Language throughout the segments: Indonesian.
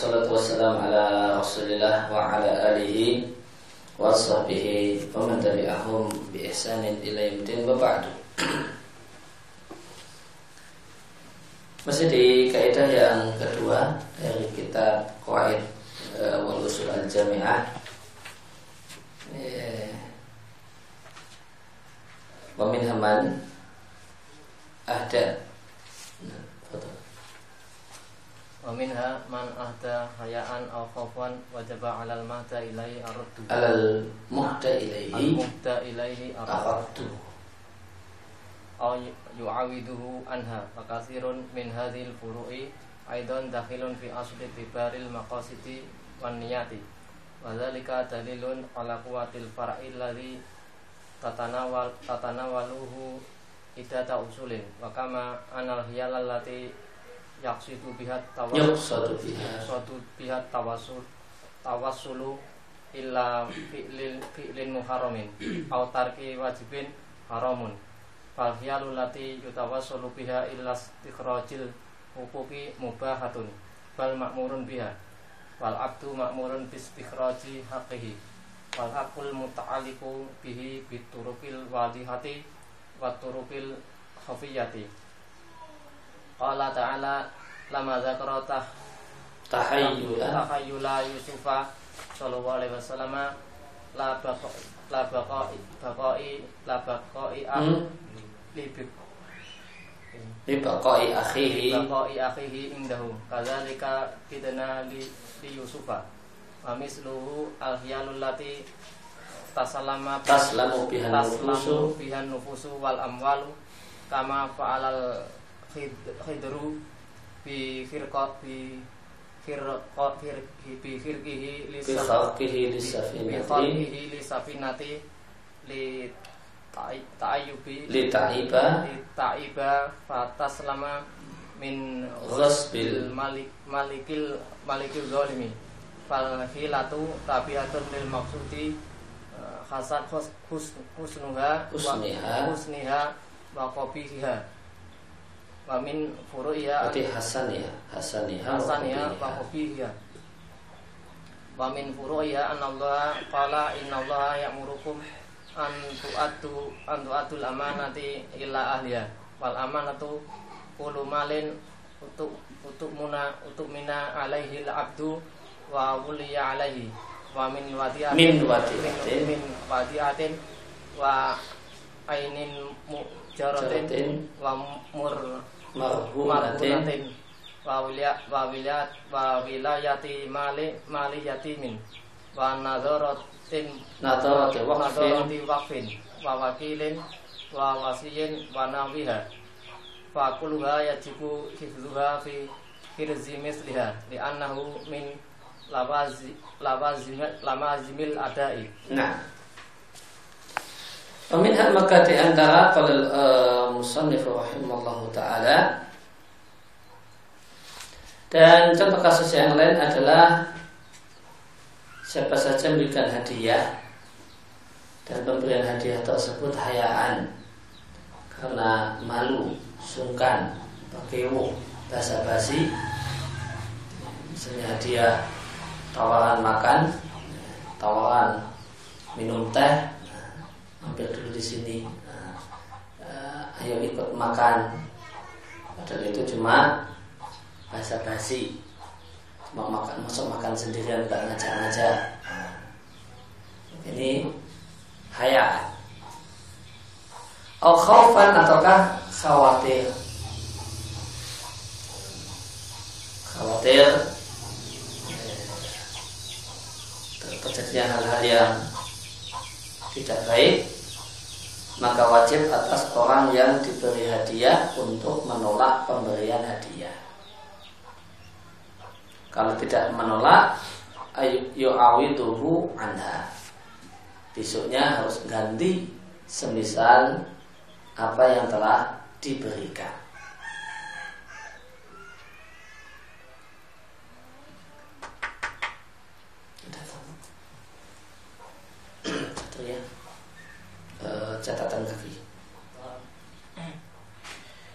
Wassalatu wassalamu ala rasulillah Wa ala alihi Wa sahbihi Wa man tabi'ahum Bi ihsanin ila ba'du. Masih di kaidah yang kedua Dari kitab Qawaid uh, Wal Usul Al-Jami'ah yeah. Wa min haman Ahda Wa minha man ahda hayaan aw khawfan wajaba 'alal mahda ilaihi araddu. Alal muhda ilaihi Al muhda ilaihi araddu. Aw yu'awiduhu anha. Fakasirun min hadhil furu'i aidan dakhilun fi asli tibaril maqasidi wan niyati. Wa dzalika dalilun ala quwwatil far'i alladhi tatanawal tatanawaluhu idata usulin. Wa kama anal hiyal allati yaksidu bihat tawassul Yuqsadu biha. tawasulu illa fi'lil fi'lin muharramin au tarki wajibin haramun. Fal hiyalu lati yutawassulu biha illa istikhrajil huquqi mubahatun bal ma'murun biha wal abdu ma'murun bi istikhraji haqqihi wal haqqul muta'alliqu bihi biturukil wadihati wa turukil khafiyati Qala ta'ala lama zakara tah tahayyula tahayyula Yusufa sallallahu alaihi wasallam la baqa la baqa baqai la baqai Hmm. Li li baqai akhihi. Baqai akhihi indahu. Kadzalika kidna li li Yusufa. Wa misluhu al hiyalul lati tasallama taslamu biha taslamu nufusu. bihan nufusu wal amwalu kama fa'alal khid- khidru bi firqat bi firqat fir- bi firqihi li bi saf- khalqihi bi lisafinati khalqihi li safinati li ta'i- ta'ayyubi li ta'iba li ta'iba fataslama min Ghasbil. malik malikil malikil zalimi fal hilatu tabiatun lil maksudi eh, hasan hus, hus, husnuha Husniha. husniha wa qabihiha wa min furu'iha berarti hasan hasaniha wa hasaniha wa qabihiha. wa min furu'iha anna Allah qala inna Allah ya'murukum an tu'addu an tu'addul amanati ila ahliha. Wal amanatu kullu malin untuk untuk muna untuk mina alaihi al abdu wa wuliya alaihi. Wa min wadi'atin. Min wadi'atin. min wadi'atin. Wa ainin mujaratin Jaratin. wa mur marhumatin wa wilayat wa wilayat wa wilayati mali mali yatimin wa nadharatin Nadharati waqfin. wa wakilin wa wasiyin wa nawiha. Fa kulluha yajibu hifdhuha fi hirzi misliha. Li'annahu min lawazi lamazimil adai. Nah. Peminhat maka di antara kalau uh, musannif rahimallahu taala. Dan contoh kasus yang lain adalah siapa saja memberikan hadiah dan pemberian hadiah tersebut hayaan karena malu, sungkan, pakewo, basa-basi misalnya hadiah tawaran makan, tawaran minum teh, mampir dulu di sini, eh, ayo ikut makan. Padahal itu cuma basa-basi, cuma makan, masuk makan sendirian nggak ngajak-ngajak. Ini hayaan. Oh khaufan ataukah khawatir? Khawatir terjadinya hal-hal yang tidak baik maka wajib atas orang yang diberi hadiah untuk menolak pemberian hadiah. Kalau tidak menolak, yu'awiduhu anha. Besoknya harus ganti semisal apa yang telah diberikan. Ya. Eh, catatan kaki.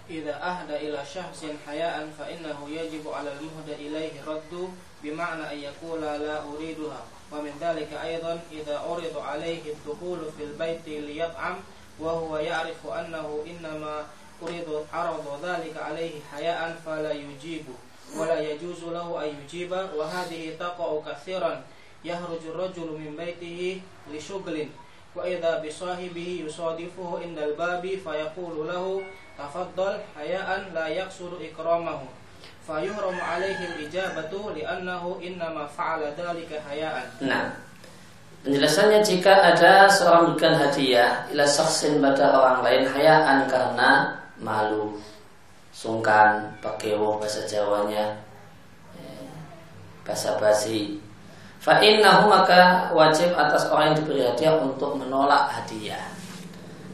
إذا أهدى إلى شخص حياء فإنه يجب على المهدى إليه رد بمعنى أن يقول لا أريدها. ومن ذلك أيضا إذا عرض عليه الدخول في البيت ليطعم وهو يعرف أنه إنما أريد عرض ذلك عليه حياء فلا يجيب ولا يجوز له أن يجيب. وهذه تقع كثيرا. يخرج الرجل من بيته لشغل وإذا بصاحبه يصادفه عند الباب فيقول له تفضل حياء لا يقصد إكرامه فيهرم عليه الإجابة لأنه إنما فعل ذلك حياء Nah, penjelasannya jika ada seorang memberikan hadiah ila saksin pada orang lain hayaan karena malu, sungkan, pakewo bahasa Jawanya, eh, bahasa basi. Fa'innahu maka wajib atas orang yang diberi hadiah untuk menolak hadiah.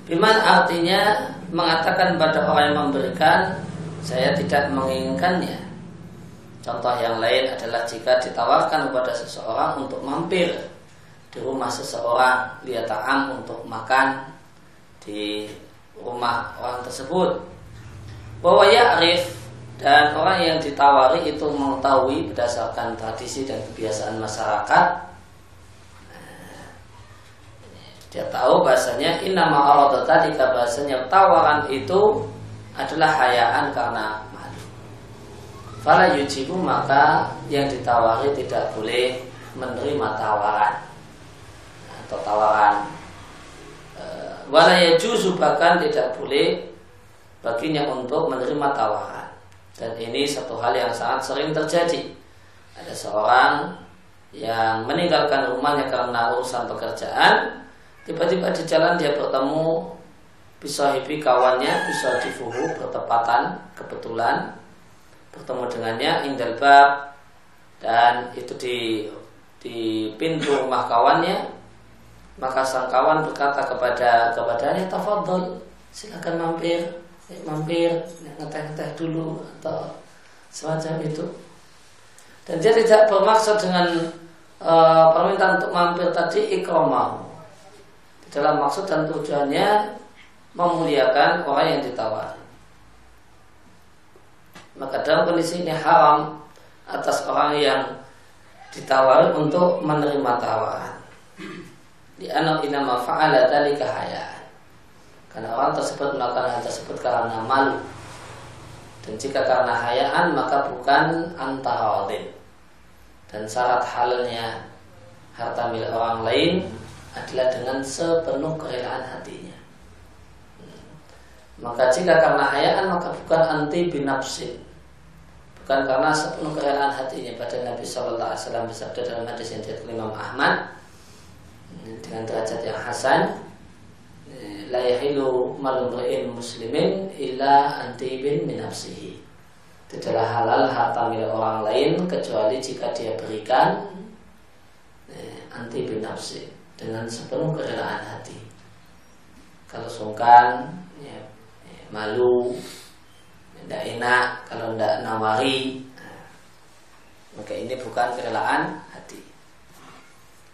Biman artinya mengatakan pada orang yang memberikan saya tidak menginginkannya. Contoh yang lain adalah jika ditawarkan kepada seseorang untuk mampir di rumah seseorang, dia ta'am untuk makan di rumah orang tersebut. Bahwa ya'rif dan orang yang ditawari itu mengetahui berdasarkan tradisi dan kebiasaan masyarakat. Dia tahu bahasanya inama Allah tadi bahasanya tawaran itu adalah hayaan karena malu. Fala yujibu maka yang ditawari tidak boleh menerima tawaran atau tawaran. E, wala yajuzu bahkan tidak boleh baginya untuk menerima tawaran dan ini satu hal yang sangat sering terjadi. Ada seorang yang meninggalkan rumahnya karena urusan pekerjaan, tiba-tiba di jalan dia bertemu hibi kawannya, bisa difuhu bertepatan kebetulan bertemu dengannya indal bab dan itu di di pintu rumah kawannya. Maka sang kawan berkata kepada kepadanya tafadhol silakan mampir mampir ngeteh-ngeteh dulu atau semacam itu. Dan dia tidak bermaksud dengan e, permintaan untuk mampir tadi ikromah. Dalam maksud dan tujuannya memuliakan orang yang ditawari. Maka dalam kondisi ini haram atas orang yang ditawari untuk menerima tawaran. Di anak inama fa'ala dalika hayat karena orang tersebut melakukan hal tersebut karena malu. Dan jika karena hayaan maka bukan antarodin. Dan syarat halalnya harta milik orang lain adalah dengan sepenuh kerelaan hatinya. Hmm. Maka jika karena hayaan maka bukan anti binafsin. Bukan karena sepenuh kerelaan hatinya pada Nabi Wasallam bersabda dalam hadis yang Imam Ahmad hmm, dengan derajat yang hasan la yahilu muslimin illa antibin min nafsihi. Tidaklah halal harta milik orang lain kecuali jika dia berikan eh, anti bin nafsi dengan sepenuh kerelaan hati. Kalau sungkan, ya, ya, malu, tidak enak, kalau tidak nawari, nah, maka ini bukan kerelaan hati.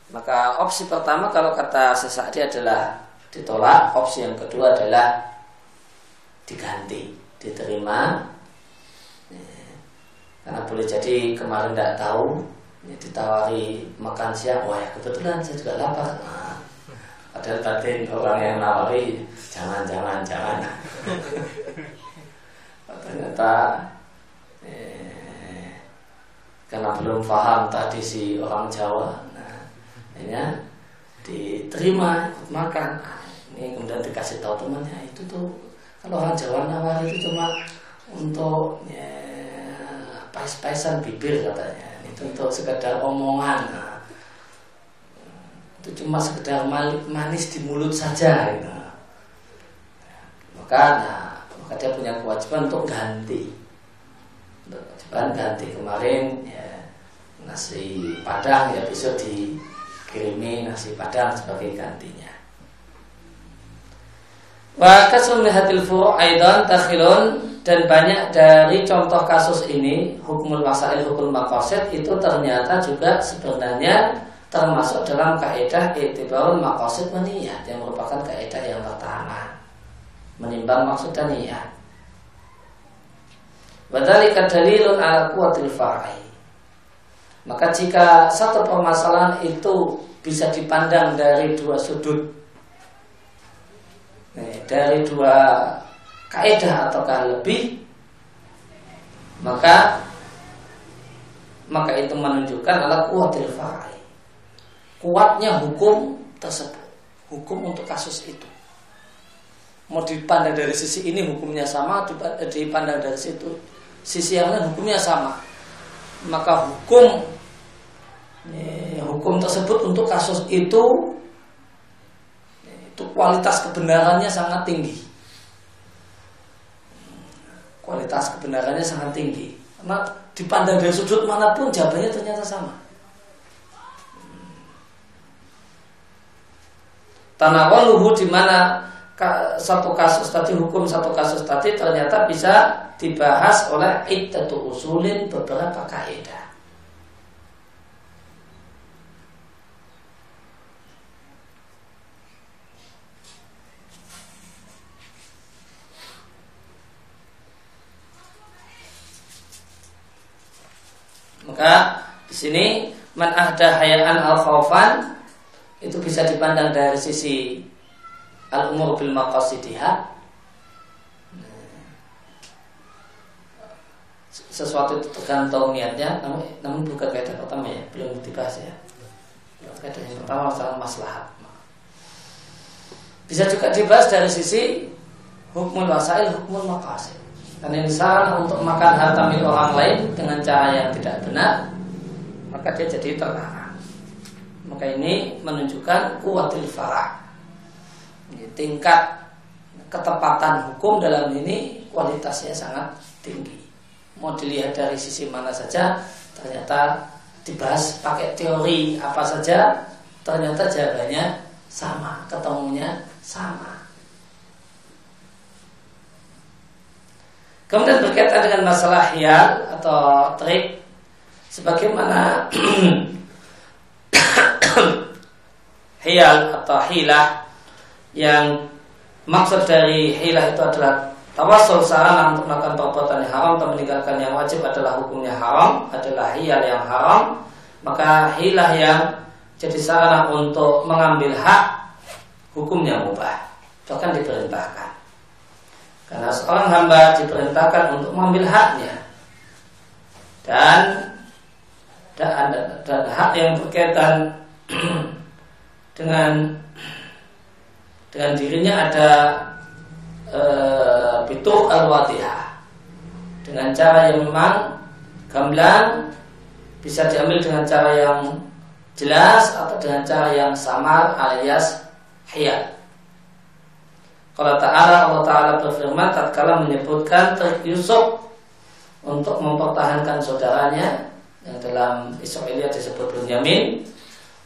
Maka opsi pertama kalau kata sesakdi adalah ditolak opsi yang kedua adalah diganti diterima. Ya. karena boleh jadi kemarin tidak tahu ya, ditawari makan siang wah ya kebetulan saya juga lapar. Nah, padahal tadi orang yang nawari jangan jangan jangan. Ternyata eh, karena belum paham tadi si orang Jawa nah, ya, diterima makan ini kemudian dikasih tahu temannya itu tuh kalau orang Jawa nawar itu cuma untuk ya, pais-paisan bibir katanya. Itu untuk sekedar omongan. Nah, itu cuma sekedar manis di mulut saja gitu. maka nah, maka dia punya kewajiban untuk ganti. Untuk kewajiban ganti. Kemarin ya nasi padang ya bisa dikirimi nasi padang sebagai gantinya Wa kasrun hatil furu' aidan takhilun dan banyak dari contoh kasus ini hukum masail hukum makosid itu ternyata juga sebenarnya termasuk dalam kaidah itibarul makosid meniyat yang merupakan kaidah yang pertama. Menimbang maksud dan niat Wadhalika dalilun ala kuatil farai. Maka jika satu permasalahan itu bisa dipandang dari dua sudut, dari dua kaidah ataukah lebih, maka maka itu menunjukkan ala kuatil farai. Kuatnya hukum tersebut, hukum untuk kasus itu mau dipandang dari sisi ini hukumnya sama dipandang dari situ sisi yang lain hukumnya sama maka hukum eh, hukum tersebut untuk kasus itu itu kualitas kebenarannya sangat tinggi. Kualitas kebenarannya sangat tinggi. Karena dipandang dari sudut mana pun jawabannya ternyata sama. Tanawaluhu di mana satu kasus tadi hukum satu kasus tadi ternyata bisa dibahas oleh iddatu usulin beberapa kaidah. Maka di sini man ahda hayaan al khaufan itu bisa dipandang dari sisi al umur bil maqasidiha. Sesuatu itu tergantung niatnya namun, namun bukan kaidah pertama ya belum dibahas ya. Kaidah yang pertama masalah maslahat. Bisa juga dibahas dari sisi hukum wasail hukum maqasid dan insan untuk makan harta milik orang lain dengan cara yang tidak benar maka dia jadi terlarang maka ini menunjukkan kuatil farah tingkat ketepatan hukum dalam ini kualitasnya sangat tinggi. Mau dilihat dari sisi mana saja, ternyata dibahas pakai teori apa saja, ternyata jawabannya sama, ketemunya sama. Kemudian berkaitan dengan masalah hial atau trik, sebagaimana hial atau hilah yang maksud dari hilah itu adalah tawasul sarana untuk melakukan perbuatan yang haram atau meninggalkan yang wajib adalah hukumnya haram adalah hiyal yang haram maka hilah yang jadi sarana untuk mengambil hak hukumnya mubah bahkan diperintahkan karena seorang hamba diperintahkan untuk mengambil haknya dan dan, hak yang berkaitan dengan dengan dirinya ada e, al-wadihah dengan cara yang memang gamblang bisa diambil dengan cara yang jelas atau dengan cara yang samar alias hiyal. Kalau Ta'ala Allah Ta'ala berfirman tatkala menyebutkan Yusuf untuk mempertahankan saudaranya yang dalam Israelia disebut Bunyamin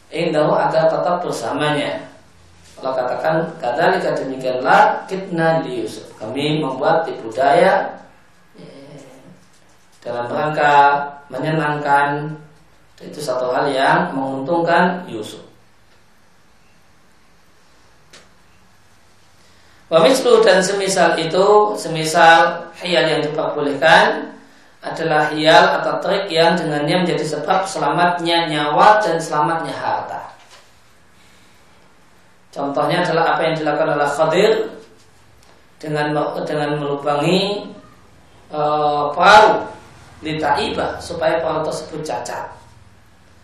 indahu agar tetap bersamanya Allah katakan kadalika demikianlah kitna di Yusuf. Kami membuat tipu daya eh, dalam rangka menyenangkan itu satu hal yang menguntungkan Yusuf. Wamislu dan semisal itu, semisal hial yang diperbolehkan adalah hial atau trik yang dengannya menjadi sebab selamatnya nyawa dan selamatnya harta. Contohnya adalah apa yang dilakukan oleh Khadir dengan dengan melubangi e, perahu litaiba supaya perahu tersebut cacat.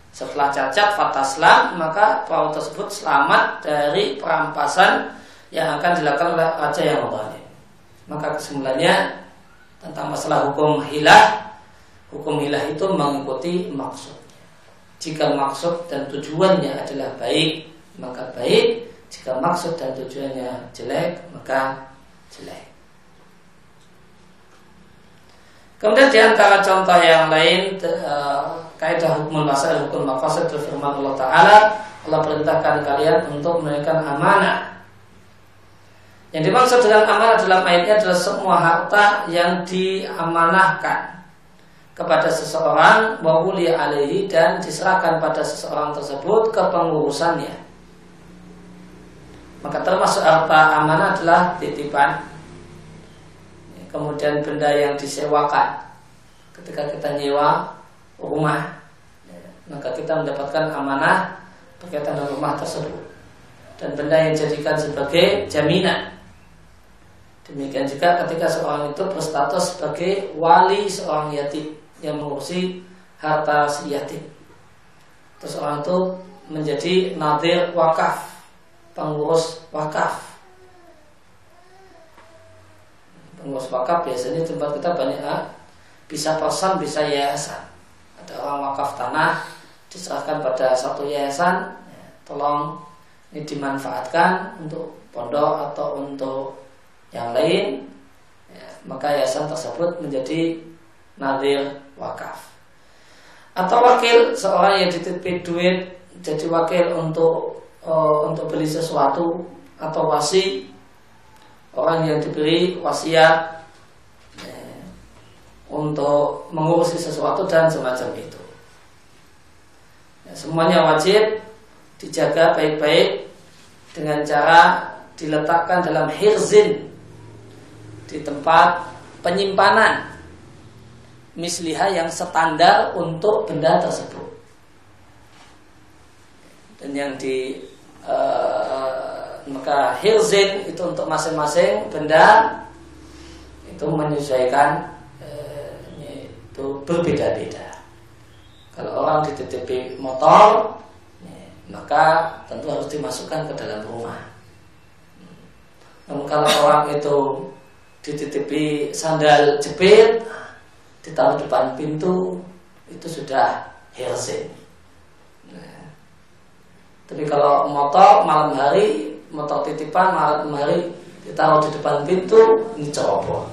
Setelah cacat fataslam maka perahu tersebut selamat dari perampasan yang akan dilakukan oleh raja yang zalim. Maka kesimpulannya tentang masalah hukum hilah, hukum hilah itu mengikuti maksud. Jika maksud dan tujuannya adalah baik, maka baik. Jika maksud dan tujuannya jelek, maka jelek. Kemudian di antara contoh yang lain uh, kaidah hukum masalah hukum mafasid firman Allah Taala Allah perintahkan kalian untuk menunaikan amanah. Yang dimaksud dengan amanah dalam ayatnya adalah semua harta yang diamanahkan kepada seseorang wahuli alaihi dan diserahkan pada seseorang tersebut ke pengurusannya. Maka termasuk harta amanah adalah titipan. Kemudian benda yang disewakan. Ketika kita nyewa rumah maka kita mendapatkan amanah berkaitan dengan rumah tersebut. Dan benda yang dijadikan sebagai jaminan demikian juga ketika seorang itu berstatus sebagai wali seorang yatim yang mengurusi harta si yatim. Terus orang itu menjadi nadir wakaf pengurus wakaf. Pengurus wakaf biasanya tempat kita banyak ah, bisa persen bisa yayasan. Ada orang wakaf tanah diserahkan pada satu yayasan ya, tolong ini dimanfaatkan untuk pondok atau untuk yang lain ya, maka yayasan tersebut menjadi nadir wakaf. Atau wakil seorang yang dititip duit jadi wakil untuk uh, untuk beli sesuatu atau wasi. Orang yang diberi wasiat ya, untuk mengurusi sesuatu dan semacam itu. Ya, semuanya wajib dijaga baik-baik dengan cara diletakkan dalam hirzin di tempat penyimpanan misliha yang standar untuk benda tersebut dan yang di uh, maka hirzin itu untuk masing-masing benda itu menyesuaikan eh, itu berbeda-beda. Kalau orang dititipi motor, maka tentu harus dimasukkan ke dalam rumah. Namun kalau orang itu dititipi sandal jepit, ditaruh depan pintu, itu sudah hirzin. Nah, tapi kalau motor malam hari motor titipan malam kemari ditaruh di depan pintu ini ceroboh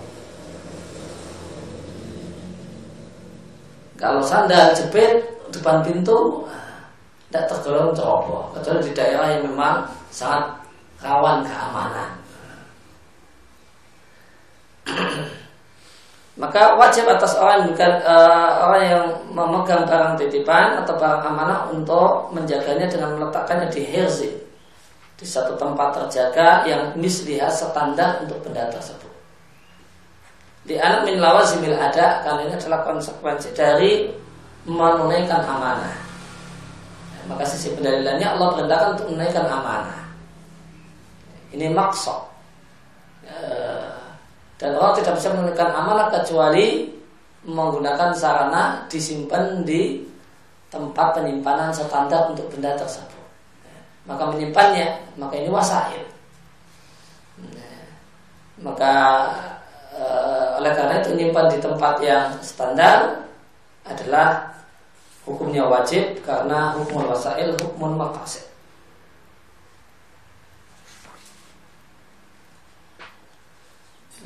kalau sandal jepit depan pintu tidak tergolong ceroboh kecuali di daerah yang memang sangat rawan keamanan maka wajib atas orang bukan uh, orang yang memegang barang titipan atau barang amanah untuk menjaganya dengan meletakkannya di hirzi di satu tempat terjaga yang misliha standar untuk benda tersebut. Di anak min lawazimil ada karena ini adalah konsekuensi dari menunaikan amanah. Maka sisi pendalilannya Allah perintahkan untuk menunaikan amanah. Ini maksud. Dan orang tidak bisa menunaikan amanah kecuali menggunakan sarana disimpan di tempat penyimpanan standar untuk benda tersebut. Maka menyimpannya maka ini wasail. Maka e, oleh karena itu menyimpan di tempat yang standar adalah hukumnya wajib karena hukum wasail hukum maqasid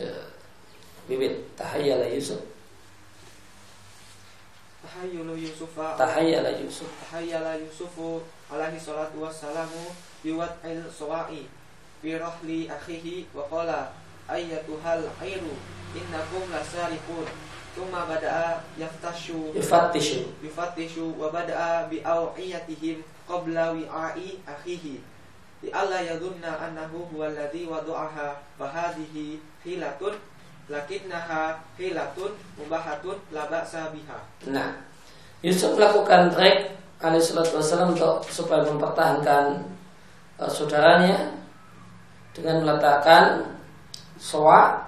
ya, bibit. Tahayyala Yusuf. Tahayyulu Yusufa tahayyala Yusuf. Tahayyala Yusufu alaihi salatu wassalamu il sawa'i rahli akhihi wa qala ayyatuhal airu innakum lasariqun thumma bada'a yaftashu yufattishu. yufattishu wa bada'a bi aw'iyatihim qabla wi'a'i akhihi. Di alla yadhunna annahu huwa alladhi wadu'aha fa hadhihi hilatun lakinnaha hilatun mubahatun la ba'sa biha. Nah Yusuf melakukan trik alaihissalatu wassalam untuk supaya mempertahankan uh, saudaranya dengan meletakkan soa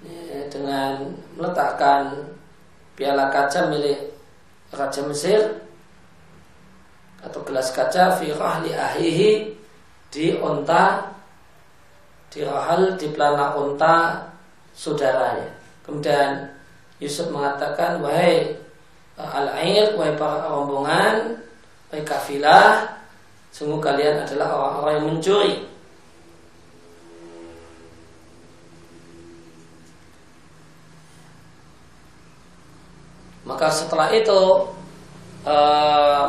ya, dengan meletakkan piala kaca milik Raja Mesir atau gelas kaca fi rahli ahihi di onta di rahal di pelana onta saudaranya. Kemudian Yusuf mengatakan, wahai al-air wahai para rombongan wahai kafilah sungguh kalian adalah orang-orang yang mencuri maka setelah itu e,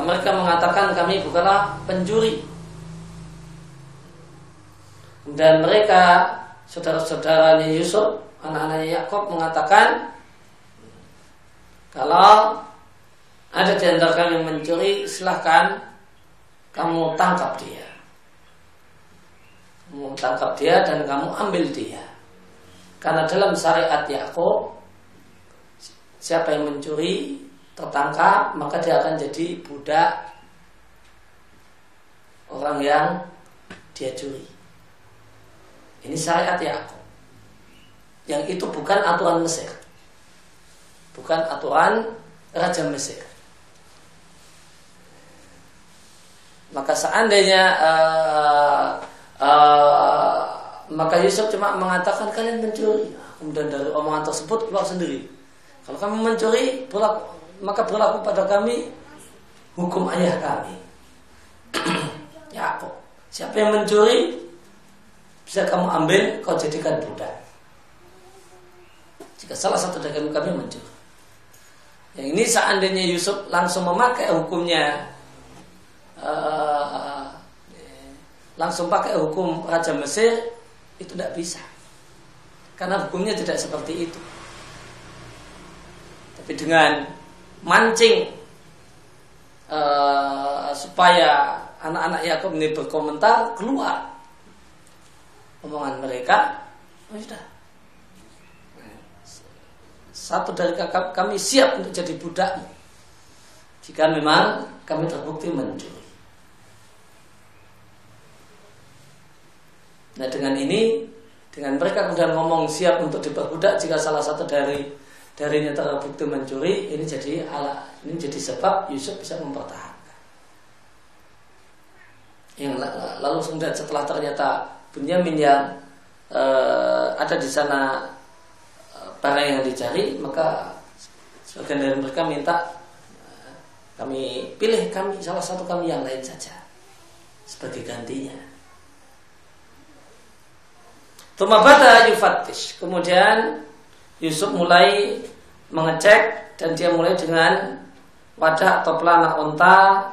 mereka mengatakan kami bukanlah pencuri dan mereka saudara-saudaranya Yusuf anak-anaknya Yakob mengatakan kalau ada di antara kami yang mencuri, silahkan kamu tangkap dia. Kamu tangkap dia dan kamu ambil dia. Karena dalam syariat Yakub siapa yang mencuri tertangkap maka dia akan jadi budak orang yang dia curi. Ini syariat Yakub. Yang itu bukan aturan Mesir. Bukan aturan Raja Mesir. Maka seandainya uh, uh, maka Yusuf cuma mengatakan kalian mencuri. Kemudian dari omongan tersebut keluar sendiri. Kalau kami mencuri, berlaku, maka berlaku pada kami hukum ayah kami. Yakub. Siapa yang mencuri bisa kamu ambil, kau jadikan budak. Jika salah satu dari kami, kami mencuri. Yang ini seandainya Yusuf langsung memakai hukumnya uh, langsung pakai hukum Raja Mesir itu tidak bisa. Karena hukumnya tidak seperti itu. Tapi dengan mancing uh, supaya anak-anak Yakub ini berkomentar keluar omongan mereka oh sudah satu dari kakak kami siap untuk jadi budakmu. Jika memang kami terbukti mencuri. Nah dengan ini dengan mereka kemudian ngomong siap untuk diperbudak jika salah satu dari darinya terbukti mencuri ini jadi ala ini jadi sebab Yusuf bisa mempertahankan. Yang lalu kemudian setelah ternyata Bunyamin yang uh, ada di sana barang yang dicari maka sebagian dari mereka minta uh, kami pilih kami salah satu kami yang lain saja sebagai gantinya. Tumabata yufatish. Kemudian Yusuf mulai mengecek dan dia mulai dengan wadah atau pelana unta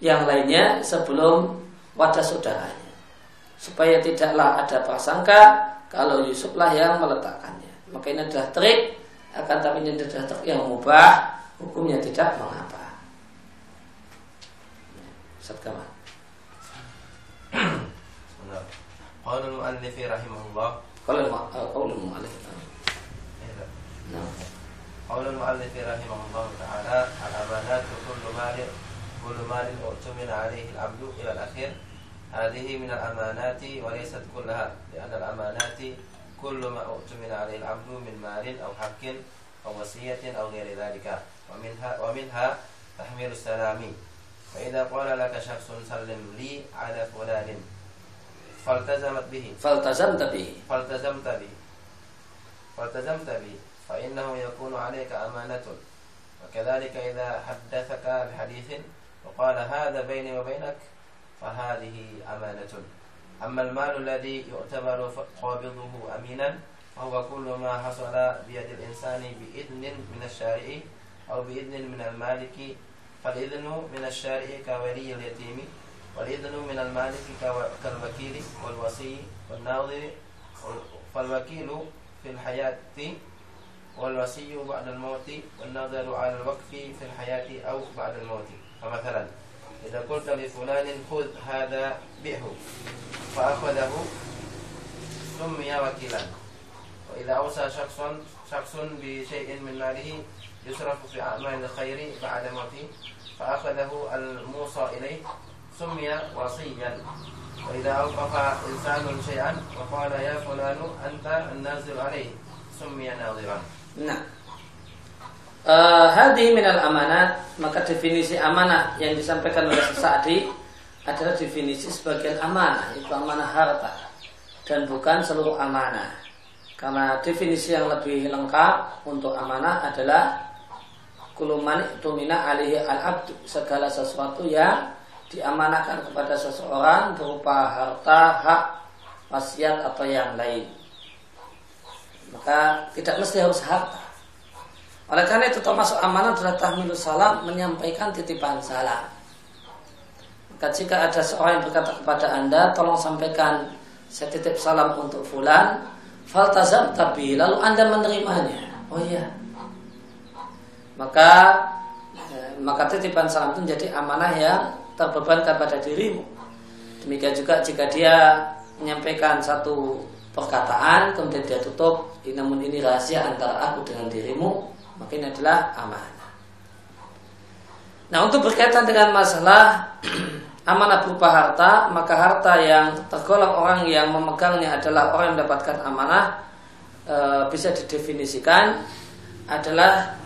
yang lainnya sebelum pada saudaranya supaya tidaklah ada prasangka kalau Yusuflah yang meletakkannya maka ini adalah trik akan tapi ini adalah trik yang mubah hukumnya tidak mengapa Ustaz Kamal قال المؤلف رحمه الله قال قول المؤلف قول المؤلف رحمه الله تعالى الأمانات كل مال كل مال اؤتمن عليه العبد إلى الأخير هذه من الأمانات وليست كلها لأن الأمانات كل ما أؤتمن عليه العبد من مال أو حق أو وصية أو غير ذلك. ومنها ومنها تحميل السلام. فإذا قال لك شخص سلم لي على فلان فالتزمت به. فالتزمت به. فالتزمت به. فالتزمت به. فإنه يكون عليك أمانة. وكذلك إذا حدثك بحديث وقال هذا بيني وبينك فهذه أمانة. أما المال الذي يعتبر قابضه أمينا فهو كل ما حصل بيد الإنسان بإذن من الشارع أو بإذن من المالك. فالإذن من الشارع كولي اليتيم والإذن من المالك كالوكيل والوصي والناظر. فالوكيل في الحياة والوصي بعد الموت والناظر على الوقف في الحياة أو بعد الموت. فمثلا إذا قلت لفلان خذ هذا بئه فأخذه سمي وكيلا وإذا أوصى شخص شخص بشيء من ماله يصرف في أعمال الخير بعد موته فأخذه الموصى إليه سمي وصيا. وإذا أوقف إنسان شيئا وقال يا فلان أنت النازل عليه سمي ناظرا. نعم. Uh, hadi minal amanat maka definisi amanah yang disampaikan oleh Sa'di adalah definisi sebagian amanah itu amanah harta dan bukan seluruh amanah karena definisi yang lebih lengkap untuk amanah adalah kuluman itu mina alihi al abdu segala sesuatu yang diamanahkan kepada seseorang berupa harta, hak, wasiat atau yang lain. Maka tidak mesti harus harta. Oleh karena itu termasuk amanah adalah tahmilus salam menyampaikan titipan salam. Maka jika ada seorang yang berkata kepada anda, tolong sampaikan saya titip salam untuk fulan, faltazam tapi lalu anda menerimanya. Oh iya. Maka eh, maka titipan salam itu menjadi amanah yang terbebankan pada dirimu. Demikian juga jika dia menyampaikan satu perkataan kemudian dia tutup, namun ini rahasia antara aku dengan dirimu, maka ini adalah amanah. Nah untuk berkaitan dengan masalah amanah berupa harta, maka harta yang tergolong orang yang memegangnya adalah orang yang mendapatkan amanah e, bisa didefinisikan adalah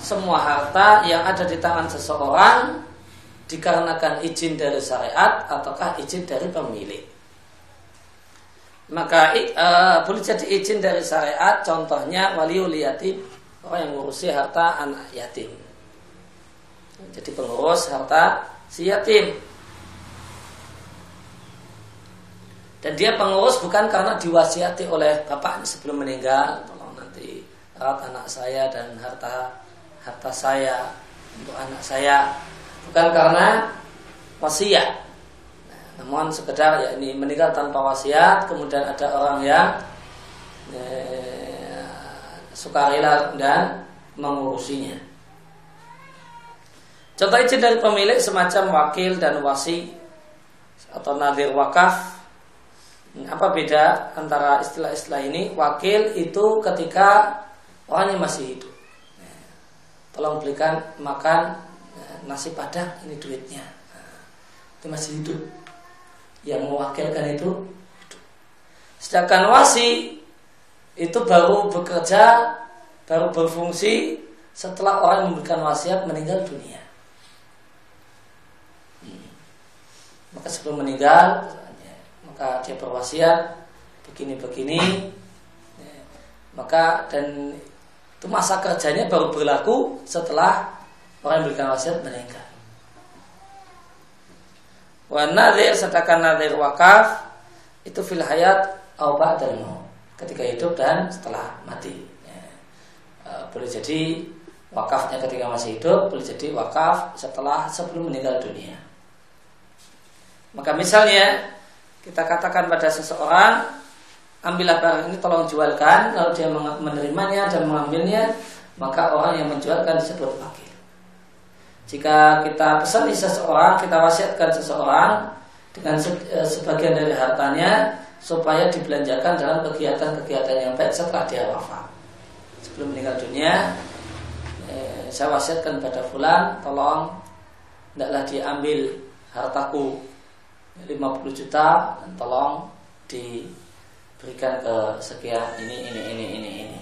semua harta yang ada di tangan seseorang dikarenakan izin dari syariat ataukah izin dari pemilik. Maka e, boleh jadi izin dari syariat, contohnya waliul yatim, orang yang ngurusi harta anak yatim jadi pengurus harta si yatim. Dan dia pengurus bukan karena diwasiati oleh bapaknya sebelum meninggal, tolong nanti rawat anak saya dan harta harta saya untuk anak saya, bukan karena wasiat. Nah, namun sekedar ya ini meninggal tanpa wasiat, kemudian ada orang yang sukarela dan mengurusinya. Contoh izin dari pemilik semacam wakil dan wasi atau nadir wakaf. Apa beda antara istilah-istilah ini? Wakil itu ketika orang masih hidup. Tolong belikan makan nasi padang ini duitnya. Itu masih hidup. Yang mewakilkan itu. Sedangkan wasi itu baru bekerja, baru berfungsi setelah orang memberikan wasiat meninggal dunia. maka sebelum meninggal maka dia berwasiat begini-begini maka dan itu masa kerjanya baru berlaku setelah orang yang berikan wasiat meninggal. Wa nadir sedangkan nadir wakaf itu fil hayat au ketika hidup dan setelah mati. Ya. E, boleh jadi wakafnya ketika masih hidup, boleh jadi wakaf setelah sebelum meninggal dunia. Maka misalnya kita katakan pada seseorang ambillah barang ini tolong jualkan lalu dia menerimanya dan mengambilnya maka orang yang menjualkan disebut wakil. Jika kita pesan di seseorang, kita wasiatkan seseorang dengan e, sebagian dari hartanya supaya dibelanjakan dalam kegiatan-kegiatan yang baik setelah dia wafat. Sebelum meninggal dunia, eh, saya wasiatkan pada fulan, tolong tidaklah diambil hartaku 50 juta dan tolong diberikan ke sekian ini ini ini ini ini.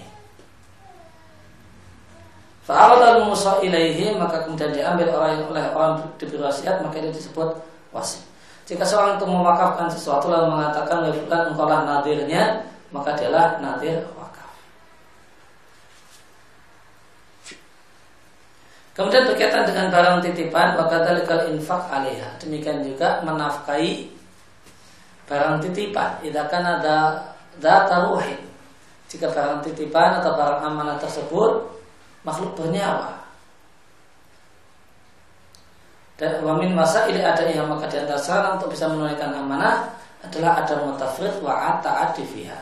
Fa'aradal musa ilaihi maka kemudian diambil orang oleh orang diberi wasiat maka itu disebut wasiat. Jika seorang itu mewakafkan sesuatu lalu mengatakan bukan engkaulah nadirnya maka dialah nadir Kemudian berkaitan dengan barang titipan wakadalikal infak alaiha. Demikian juga menafkahi barang titipan. Idakan ada data ruhin. Jika barang titipan atau barang amanah tersebut makhluk bernyawa. Dan wamin masa ini ada yang maka di antara untuk bisa menunaikan amanah adalah ada mutafrid wa ta'at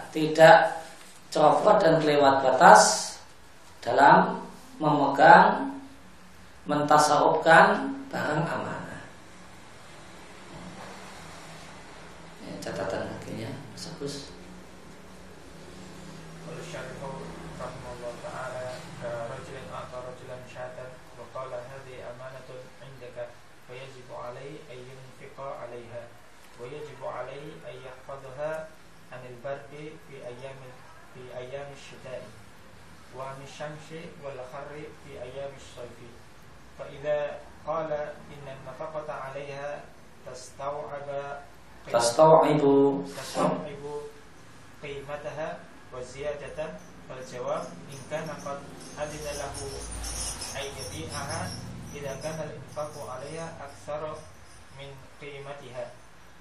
Tidak ceroboh dan kelewat batas dalam memegang mentasawufkan barang amanah. Ya, catatan akhirnya, bagus. الشمس والحر في أيام الصيف. فإذا قال إن النفقة عليها تستوعب تستوعب تستوعب قيمتها وزيادة فالجواب إن كان قد أذن له أن يبيعها إذا كان الإنفاق عليها أكثر من قيمتها.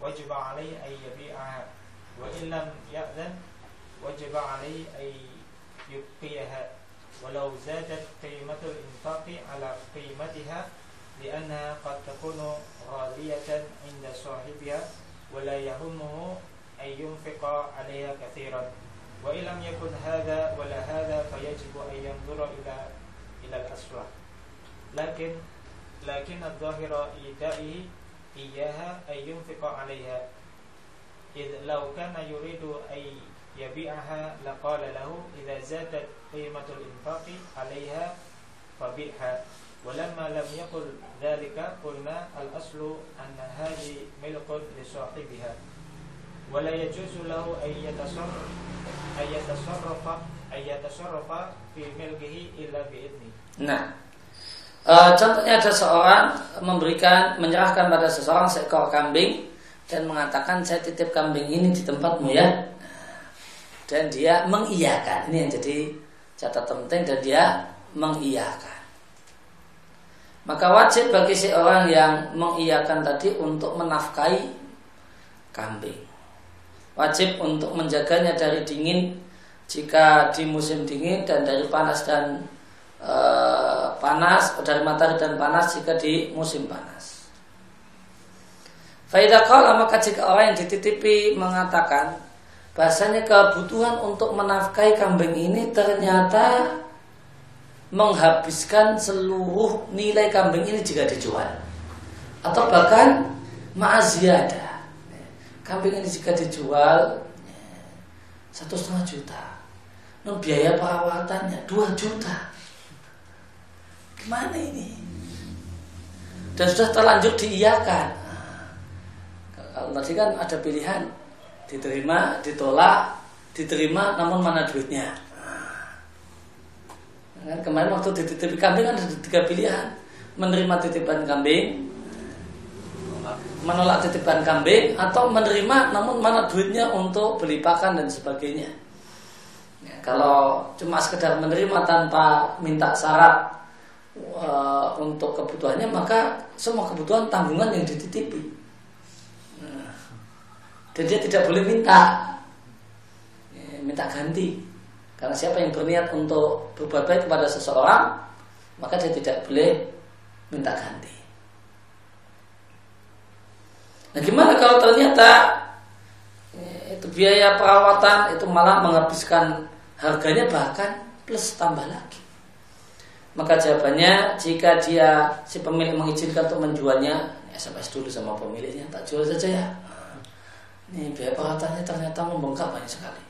وجب عليه أن يبيعها. وإن لم يأذن وجب عليه أن يبقيها. ولو زادت قيمة الإنفاق على قيمتها لأنها قد تكون غالية عند صاحبها ولا يهمه أن ينفق عليها كثيرا. وإن لم يكن هذا ولا هذا فيجب أن ينظر إلى إلى الأسوأ لكن لكن الظاهر إيتائه إياها أن ينفق عليها. إذ لو كان يريد أن yabi'aha laqala lahu idza zadat قيمة infaqi 'alayha fabi'ha. ولما lam yaqul dhalika qulna al-aslu anna hadhi milkun li sahibiha. Wa la yajuzu lahu an yatasarraf ay yatasarrafa ay yatasarrafa fi milkihi illa bi nah, e, contohnya ada seorang memberikan menyerahkan pada seseorang seekor kambing dan mengatakan saya titip kambing ini di tempatmu ya. Dan dia mengiyakan. Ini yang jadi catatan penting dan dia mengiyakan. Maka wajib bagi seorang yang mengiyakan tadi untuk menafkahi kambing. Wajib untuk menjaganya dari dingin jika di musim dingin dan dari panas dan e, panas dari matahari dan panas jika di musim panas. Faidah maka jika orang yang dititipi mengatakan bahasanya kebutuhan untuk menafkahi kambing ini ternyata menghabiskan seluruh nilai kambing ini jika dijual. Atau bahkan ma'aziyada kambing ini jika dijual satu setengah juta. Non biaya perawatannya dua juta. Gimana ini? Dan sudah terlanjur diiyakan. Kalau tadi kan ada pilihan diterima ditolak diterima namun mana duitnya Kan kemarin waktu dititipi kambing kan ada tiga pilihan menerima titipan kambing, menolak titipan kambing atau menerima namun mana duitnya untuk beli pakan dan sebagainya. Ya, kalau cuma sekedar menerima tanpa minta syarat uh, untuk kebutuhannya maka semua kebutuhan tanggungan yang dititipi. Dan dia tidak boleh minta ya, minta ganti. Karena siapa yang berniat untuk berbuat baik kepada seseorang, maka dia tidak boleh minta ganti. Nah, gimana kalau ternyata ya, itu biaya perawatan itu malah menghabiskan harganya bahkan plus tambah lagi. Maka jawabannya jika dia si pemilik mengizinkan untuk menjualnya, ya SMS dulu sama pemiliknya, tak jual saja ya. Ini biaya perawatannya ternyata membengkak banyak sekali.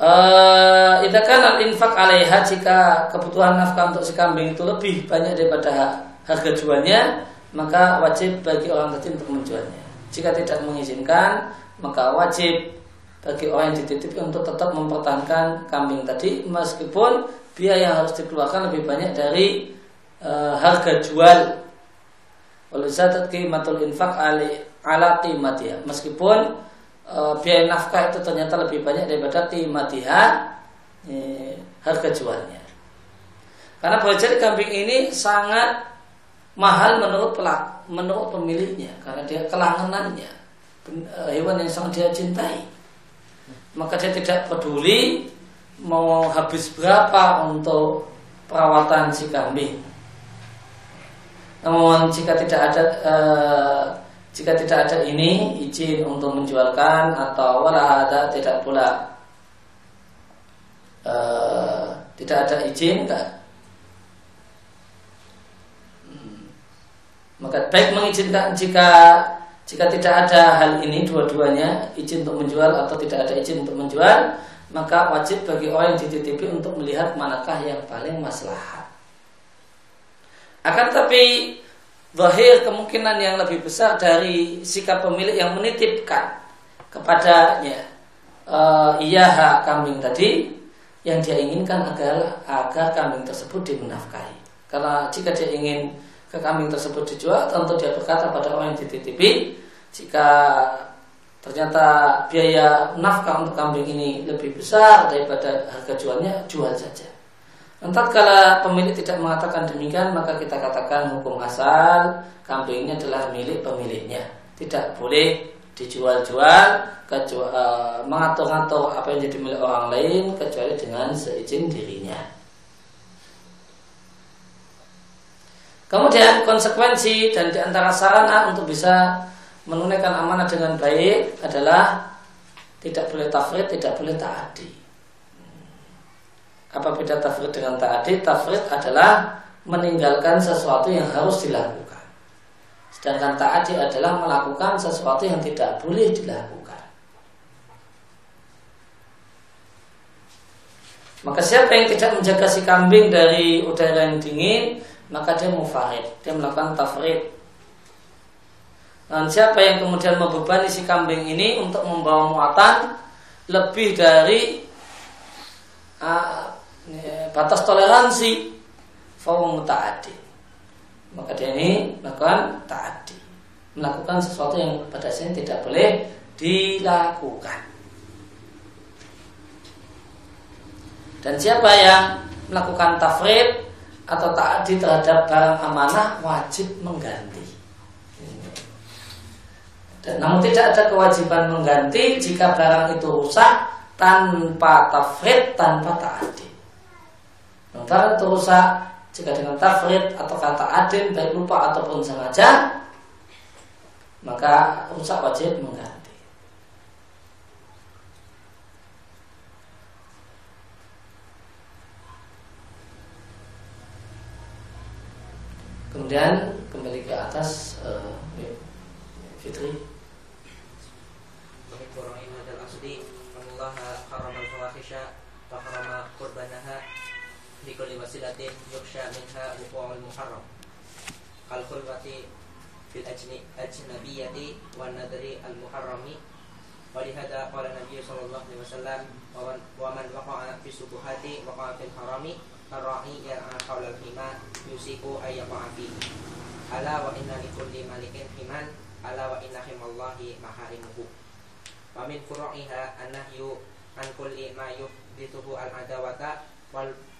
Uh, kan al-infak alaiha jika kebutuhan nafkah untuk si kambing itu lebih banyak daripada harga jualnya, maka wajib bagi orang tadi untuk menjualnya. Jika tidak mengizinkan, maka wajib bagi orang yang dititipi untuk tetap mempertahankan kambing tadi meskipun biaya yang harus dikeluarkan lebih banyak dari uh, harga jual. Oleh zatat qimatul infak ala qimatiha. Meskipun e, biaya nafkah itu ternyata lebih banyak daripada qimatiha e, harga jualnya. Karena boleh jadi kambing ini sangat mahal menurut pelak, menurut pemiliknya karena dia kelangenannya e, hewan yang sangat dia cintai. Maka dia tidak peduli mau habis berapa untuk perawatan si kambing. Namun jika tidak ada e, jika tidak ada ini izin untuk menjualkan atau wala ada tidak pula. Uh, tidak ada izin enggak? Hmm. maka baik mengizinkan jika jika tidak ada hal ini dua-duanya izin untuk menjual atau tidak ada izin untuk menjual maka wajib bagi orang yang dititipi untuk melihat manakah yang paling maslahat. Akan tapi Zahir kemungkinan yang lebih besar dari sikap pemilik yang menitipkan kepadanya uh, iya hak kambing tadi yang dia inginkan agar agar kambing tersebut dimenafkahi. Karena jika dia ingin ke kambing tersebut dijual, tentu dia berkata pada orang yang dititipi, jika ternyata biaya nafkah untuk kambing ini lebih besar daripada harga jualnya, jual saja. Entah kala pemilik tidak mengatakan demikian maka kita katakan hukum asal kambing ini adalah milik pemiliknya. Tidak boleh dijual-jual uh, mengatur-ngatur apa yang jadi milik orang lain kecuali dengan seizin dirinya. Kemudian konsekuensi dan di antara sarana untuk bisa menunaikan amanah dengan baik adalah tidak boleh tafrid, tidak boleh taati. Apa beda tafrid dengan ta'adid? Tafrid adalah meninggalkan sesuatu yang harus dilakukan. Sedangkan ta'adid adalah melakukan sesuatu yang tidak boleh dilakukan. Maka siapa yang tidak menjaga si kambing dari udara yang dingin, maka dia mufarid, dia melakukan tafrid. Dan siapa yang kemudian membebani si kambing ini untuk membawa muatan lebih dari uh, batas toleransi, fawung mutaadi. Maka dia ini melakukan taati, melakukan sesuatu yang pada sini tidak boleh dilakukan. Dan siapa yang melakukan tafrid atau taati terhadap barang amanah wajib mengganti. Dan namun tidak ada kewajiban mengganti jika barang itu rusak tanpa tafrid, tanpa taati. Sementara itu rusak jika dengan tafrid atau kata adin baik lupa ataupun sengaja maka rusak wajib mengganti. Kemudian kembali ke atas eh, Fitri uh, Fitri. Bismillahirrahmanirrahim. Allah haram al-fawahisha wa haram qurbanaha الفواحش وحرم قربانها لكل وسيلة يخشى منها وقوع المحرم كالخلوة في الأجنبية والنذر المحرم ولهذا قال النبي صلى الله عليه وسلم ومن وقع في الشبهات وقع في الحرام الراعي يرعى حول الحمى يوشك أن يقع فيه ألا وإن لكل ملك حما ألا وإن حمى الله محارمه ومن فروعها النهي عن كل ما يحدثه العداوة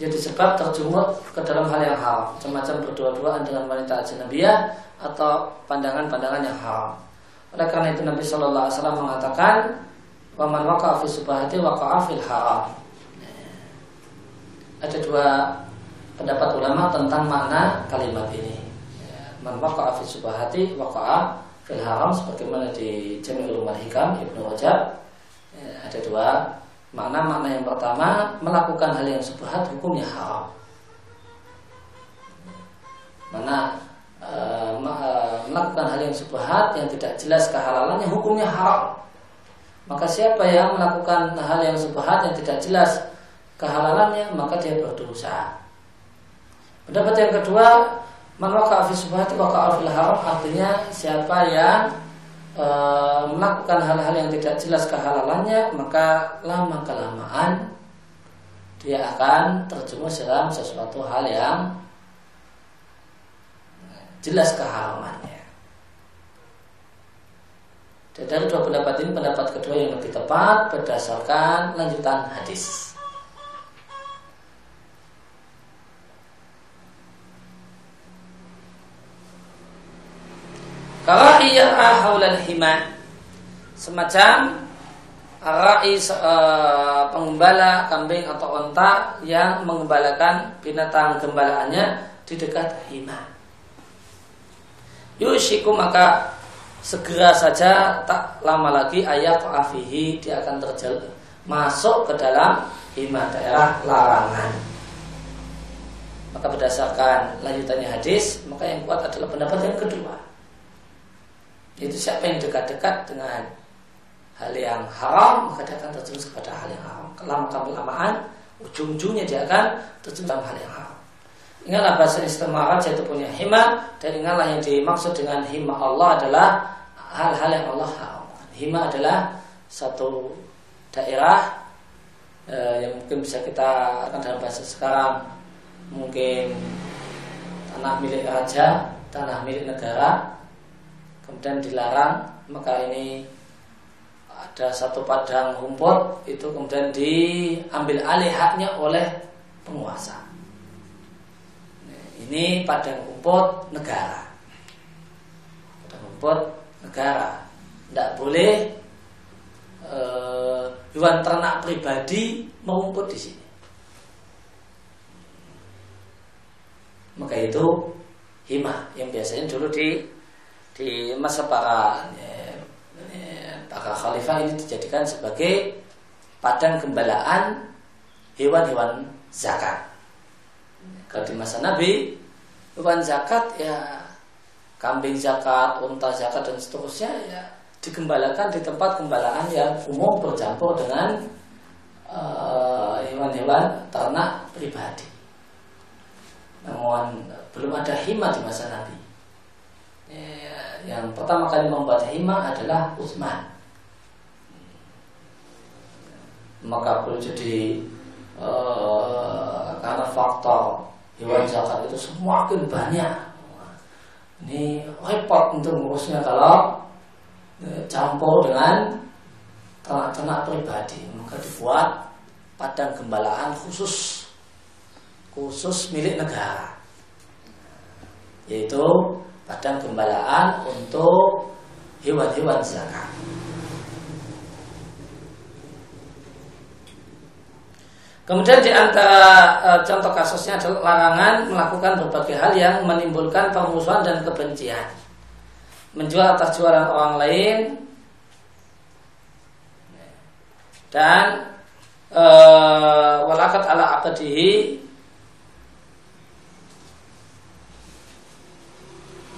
jadi sebab terjumut ke dalam hal yang haram, semacam berdua-duaan dengan wanita ajnabiyah atau pandangan-pandangan yang haram. Oleh karena itu Nabi Shallallahu Alaihi Wasallam mengatakan, "Waman waqa'a subahati waqa'a fil haram." Ada dua pendapat ulama tentang makna kalimat ini. Man waqa'a subahati waqa'a fil haram sebagaimana di Jami'ul Hikam Ibnu Rajab ada dua makna-makna yang pertama melakukan hal yang subhat hukumnya haram. Mana e, melakukan hal yang subhat yang tidak jelas kehalalannya hukumnya haram. Maka siapa yang melakukan hal yang subhat yang tidak jelas kehalalannya maka dia berdosa. Pendapat yang kedua, man waqa'a fi subhati waqa'a fil haram artinya siapa yang e, melakukan hal-hal yang tidak jelas kehalalannya maka lama kelamaan dia akan terjerumus dalam sesuatu hal yang jelas keharamannya. Dan dari dua pendapat ini pendapat kedua yang lebih tepat berdasarkan lanjutan hadis. Kara'iyah haulal himan Semacam Ra'i uh, pengembala kambing atau onta yang mengembalakan binatang gembalaannya di dekat hima. Yushiku maka segera saja tak lama lagi ayat afihi dia akan terjal masuk ke dalam hima daerah larangan. Maka berdasarkan lanjutannya hadis, maka yang kuat adalah pendapat yang kedua. Itu siapa yang dekat-dekat dengan hal yang haram maka dia akan terjerumus kepada hal yang haram. Lama kelamaan ujung-ujungnya dia akan terjerumus dalam hal yang haram. Ingatlah bahasa istimewa yaitu punya hima dan ingatlah yang dimaksud dengan hima Allah adalah hal-hal yang Allah haramkan. Hima adalah satu daerah eh, yang mungkin bisa kita akan dalam bahasa sekarang mungkin tanah milik raja, tanah milik negara kemudian dilarang maka ini ada satu padang rumput itu kemudian diambil alih haknya oleh penguasa. Ini padang rumput negara. Padang rumput negara. Tidak boleh eh, hewan ternak pribadi merumput di sini. maka itu hima yang biasanya dulu di di masa para ya, ya, para khalifah ini dijadikan sebagai padang gembalaan hewan-hewan zakat. Kalau di masa Nabi hewan zakat ya kambing zakat, unta zakat dan seterusnya ya digembalakan di tempat gembalaan yang umum bercampur dengan eh, hewan-hewan uh, ternak pribadi. Namun belum ada hima di masa Nabi. Ya, yang pertama kali membuat hima adalah Utsman. Maka perlu jadi uh, karena faktor hewan zakat itu semakin banyak. Ini repot untuk ngurusnya kalau uh, campur dengan ternak-ternak pribadi. Maka dibuat padang gembalaan khusus khusus milik negara yaitu padang gembalaan untuk hewan-hewan zakat. Kemudian di antara e, contoh kasusnya adalah larangan melakukan berbagai hal yang menimbulkan permusuhan dan kebencian. Menjual atas jualan orang lain dan e, walakat ala akadihi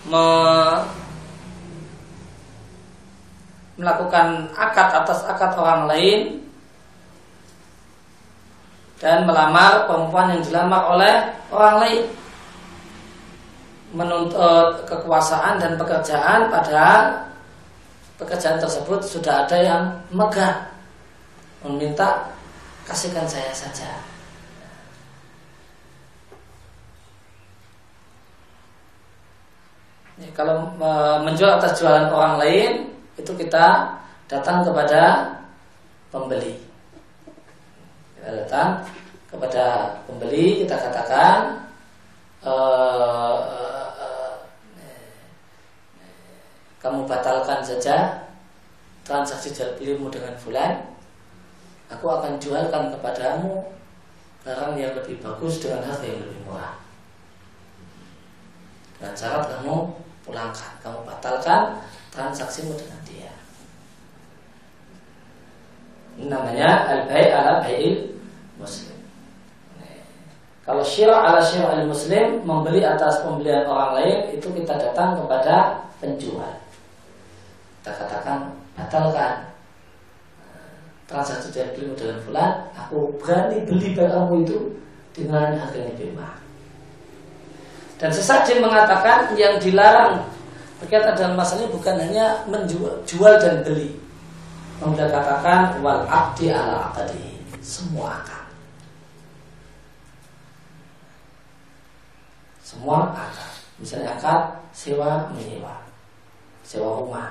me melakukan akad atas akad orang lain dan melamar perempuan yang dilamar oleh orang lain. Menuntut kekuasaan dan pekerjaan padahal pekerjaan tersebut sudah ada yang megah. Meminta kasihkan saya saja kalau menjual atas jualan orang lain itu kita datang kepada pembeli. Kita datang kepada pembeli kita katakan uh, uh, uh, kamu batalkan saja transaksi jual belimu dengan fulan aku akan jualkan kepadamu barang yang lebih bagus dengan harga yang lebih murah dengan syarat kamu pulangkan, kamu batalkan transaksimu dengan dia. Ini namanya al-bai' ala bai'il muslim. Kalau syirah ala syirah al muslim membeli atas pembelian orang lain itu kita datang kepada penjual. Kita katakan batalkan transaksi jual belimu dengan fulan, aku berani beli barangmu itu dengan harga yang lebih mahal. Dan sesaji mengatakan yang dilarang berkaitan dalam masalah ini bukan hanya menjual jual dan beli. Namun katakan wal abdi ala akadi semua akad. Semua akad. Misalnya akad sewa menyewa, sewa rumah.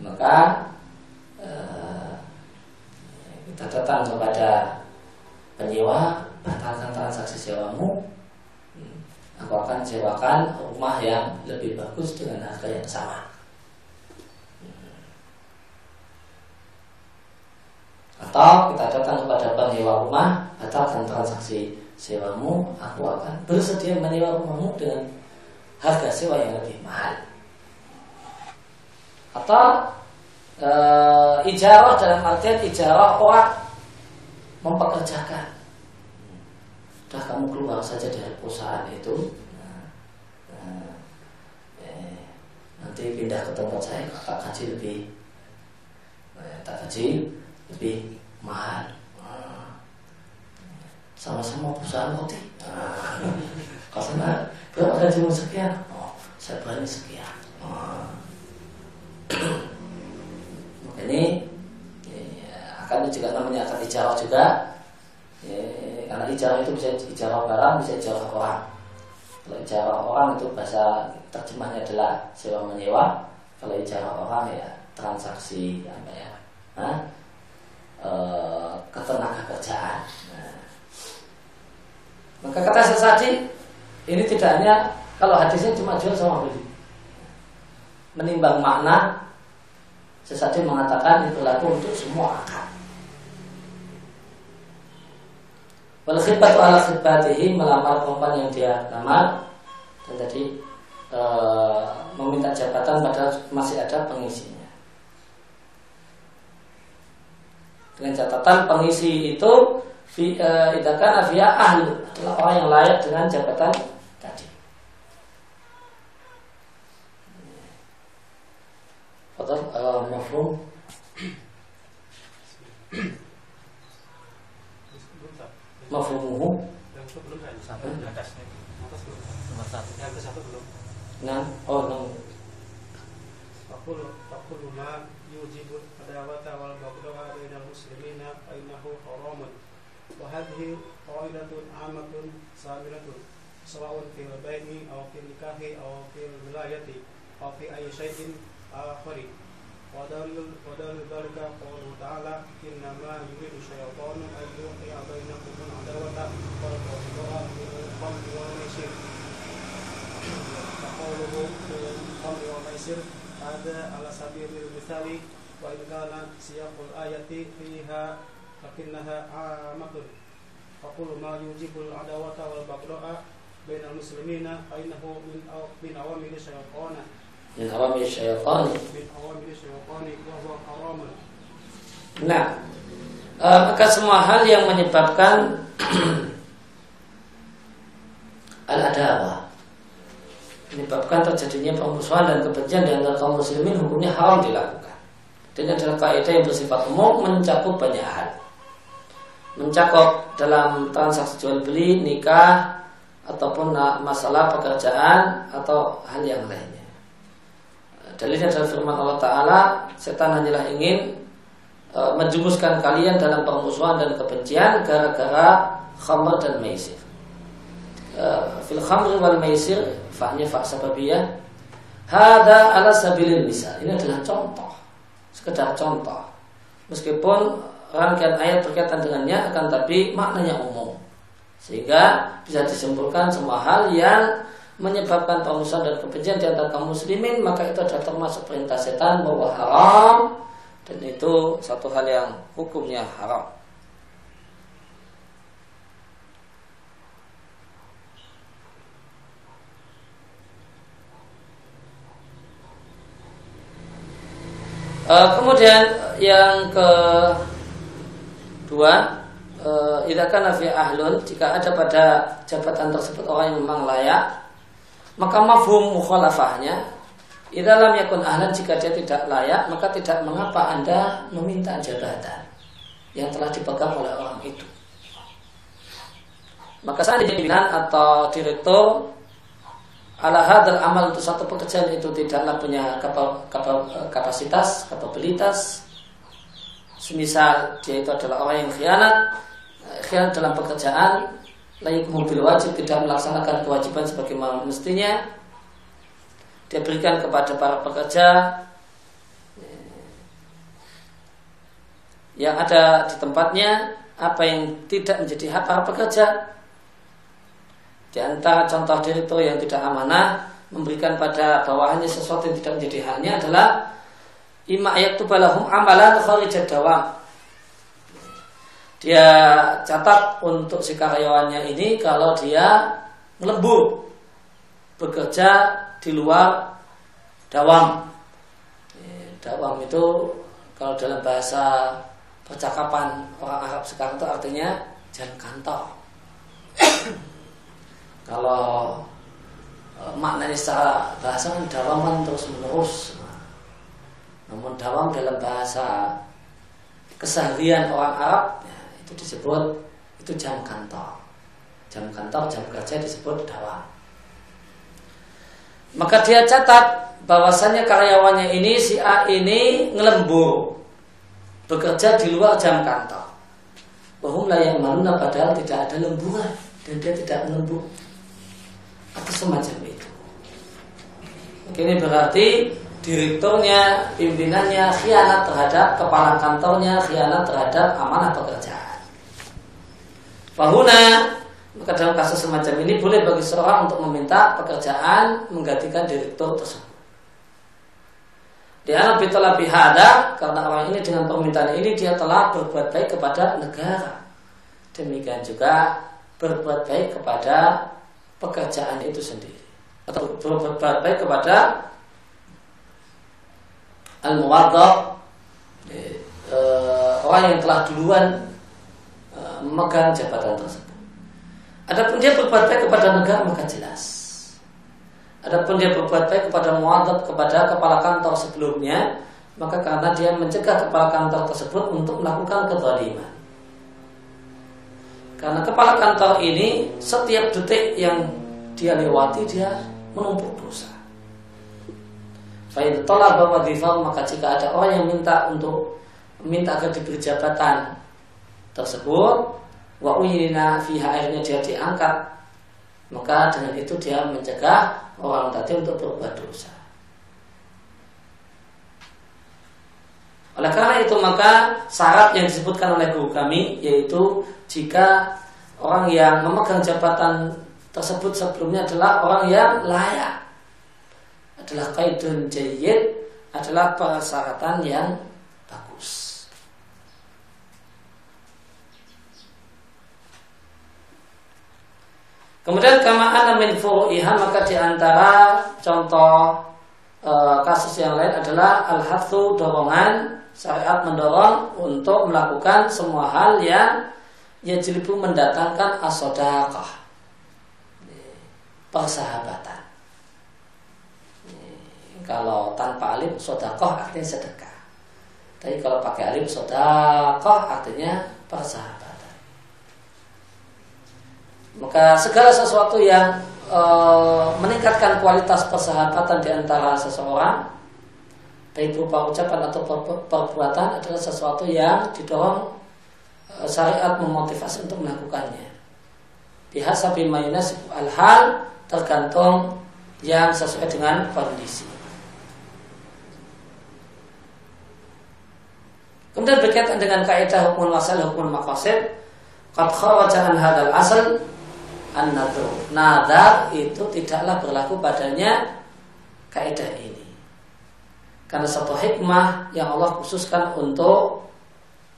Maka eh, kita datang kepada penyewa batalkan transaksi sewamu aku akan sewakan rumah yang lebih bagus dengan harga yang sama. Atau kita datang kepada penyewa rumah batalkan transaksi sewamu aku akan bersedia menyewa rumahmu dengan harga sewa yang lebih mahal. Atau e, ijarah dalam artian ijarah orang mempekerjakan Udah kamu keluar saja dari perusahaan itu. Nah, nah, eh, Nanti pindah ke tempat saya Tak gaji lebih eh, Tak gaji lebih mahal. Nah, Sama-sama perusahaan roti nah, Karena berapa gajimu sekian? Oh saya berani sekian. Nah, ini akan juga namanya akan dijawab juga. Ya, karena ijarah itu bisa ijarah barang, bisa ijarah orang. Kalau ijarah orang itu bahasa terjemahnya adalah sewa menyewa. Kalau ijarah orang ya transaksi apa ya, nah, e, ketenaga kerjaan. Nah. Maka kata sesadi ini tidak hanya kalau hadisnya cuma jual sama beli. Menimbang makna sesadi mengatakan itu laku untuk semua akad. Wal khidbatu ala khidbatihi melamar perempuan yang dia lamar dan tadi e, meminta jabatan padahal masih ada pengisinya. Dengan catatan pengisi itu fi uh, idakan afia ahli adalah orang yang layak dengan jabatan tadi. Atau uh, mafhum mafhumuhu yang itu belum kan satu atasnya. Atas belum. Nomor satu. Yang ke satu belum. Nah oh no Fakul fakul ma yujibul adawata wal baghdha bainal muslimina fa innahu haramun. Wa hadhihi qaidatun amatun sabiratun. Sawa'un fil baini aw fil nikahi aw fil wilayati aw fi ayyi shay'in akhari ودل ودل ذلك قوله تعالى إنما يريد الشيطان أن يوقع بينكم العداوة والبغضاء الخمر والميسر وقوله في الخمر والميسر هذا على سبيل المثال وإن كان سياق الآية فيها لكنها عامة. فكل ما يوجب العداوة والبغضاء بين المسلمين فإنه من أوامر الشيطان. min awamil syaitani من أوامر الشيطان وهو حرام Nah, e, maka semua hal yang menyebabkan al-adawah menyebabkan terjadinya permusuhan dan kebencian di antara kaum muslimin hukumnya haram dilakukan. Dan ini adalah kaidah yang bersifat umum mencakup banyak hal. Mencakup dalam transaksi jual beli, nikah, ataupun masalah pekerjaan atau hal yang lainnya. Dalilnya adalah firman Allah Ta'ala Setan hanyalah ingin e, Menjumuskan kalian dalam permusuhan dan kebencian Gara-gara khamr dan maisir. E, Fil khamr wal maisir Fa'nya fa' sababiyah. Hada ala sabilin misal. Ini adalah contoh Sekedar contoh. Meskipun rangkaian ayat berkaitan dengannya Akan tapi maknanya umum. Sehingga bisa disimpulkan semua hal yang menyebabkan permusuhan dan kebencian di antara kaum muslimin maka itu adalah termasuk perintah setan bahwa haram dan itu satu hal yang hukumnya haram. Uh, kemudian yang kedua uh, idakan nafi ahlun jika ada pada jabatan tersebut orang yang memang layak maka mafhum mukhalafahnya di dalam yakun ahlan jika dia tidak layak maka tidak mengapa anda meminta jabatan yang telah dipegang oleh orang itu. Maka saat pimpinan atau direktur ala hadal amal untuk satu pekerjaan itu tidaklah punya kapasitas, kapabilitas. Semisal dia itu adalah orang yang khianat khianat dalam pekerjaan layak mobil wajib tidak melaksanakan kewajiban sebagaimana mestinya dia berikan kepada para pekerja. Yang ada di tempatnya apa yang tidak menjadi hak para pekerja. Di antara contoh direktur yang tidak amanah memberikan pada bawahannya sesuatu yang tidak menjadi haknya adalah ima ayat balahum amalan kharijat dawam dia catat untuk si karyawannya ini kalau dia lembur bekerja di luar dawam. Dawam itu kalau dalam bahasa percakapan orang Arab sekarang itu artinya jalan kantor. kalau e, maknanya secara bahasa kan dawam kan terus menerus. Namun dawam dalam bahasa keseharian orang Arab itu disebut itu jam kantor. Jam kantor, jam kerja disebut dawam. Maka dia catat bahwasannya karyawannya ini si A ini ngelembur bekerja di luar jam kantor. Bahum layak maluna padahal tidak ada lemburan dan dia tidak melembur atau semacam itu. Ini berarti direkturnya, pimpinannya khianat terhadap kepala kantornya, khianat terhadap amanah pekerjaan. Fahuna maka dalam kasus semacam ini boleh bagi seorang untuk meminta pekerjaan menggantikan direktur tersebut. Dia lebih telah bihada karena orang ini dengan permintaan ini dia telah berbuat baik kepada negara. demikian juga berbuat baik kepada pekerjaan itu sendiri atau berbuat baik kepada al eh, orang yang telah duluan memegang jabatan tersebut. Adapun dia berbuat baik kepada negara maka jelas. Adapun dia berbuat baik kepada muadzab kepada kepala kantor sebelumnya, maka karena dia mencegah kepala kantor tersebut untuk melakukan kezaliman. Karena kepala kantor ini setiap detik yang dia lewati dia menumpuk dosa. Fa'id tolak bahwa maka jika ada orang yang minta untuk minta agar diberi jabatan tersebut, wa uyina fiha akhirnya dia diangkat, maka dengan itu dia mencegah orang tadi untuk berbuat dosa. Oleh karena itu maka syarat yang disebutkan oleh guru kami yaitu jika orang yang memegang jabatan tersebut sebelumnya adalah orang yang layak adalah kaidun jayyid adalah persyaratan yang bagus. Kemudian kama ana min furu'iha maka di antara contoh e, kasus yang lain adalah al-hatsu dorongan syariat mendorong untuk melakukan semua hal yang yajlibu mendatangkan asodakah persahabatan. Kalau tanpa alim sodakoh artinya sedekah. Tapi kalau pakai alim sodakoh artinya persahabatan. Maka segala sesuatu yang e, meningkatkan kualitas persahabatan di antara seseorang, baik berupa ucapan atau perbuatan adalah sesuatu yang didorong e, syariat memotivasi untuk melakukannya. Bihasabi mayunas al-hal tergantung yang sesuai dengan kondisi. Kemudian berkaitan dengan kaidah hukum wasal hukum maqasid, qad kharaja hadal asal an nadru nadar itu tidaklah berlaku padanya kaidah ini. Karena satu hikmah yang Allah khususkan untuk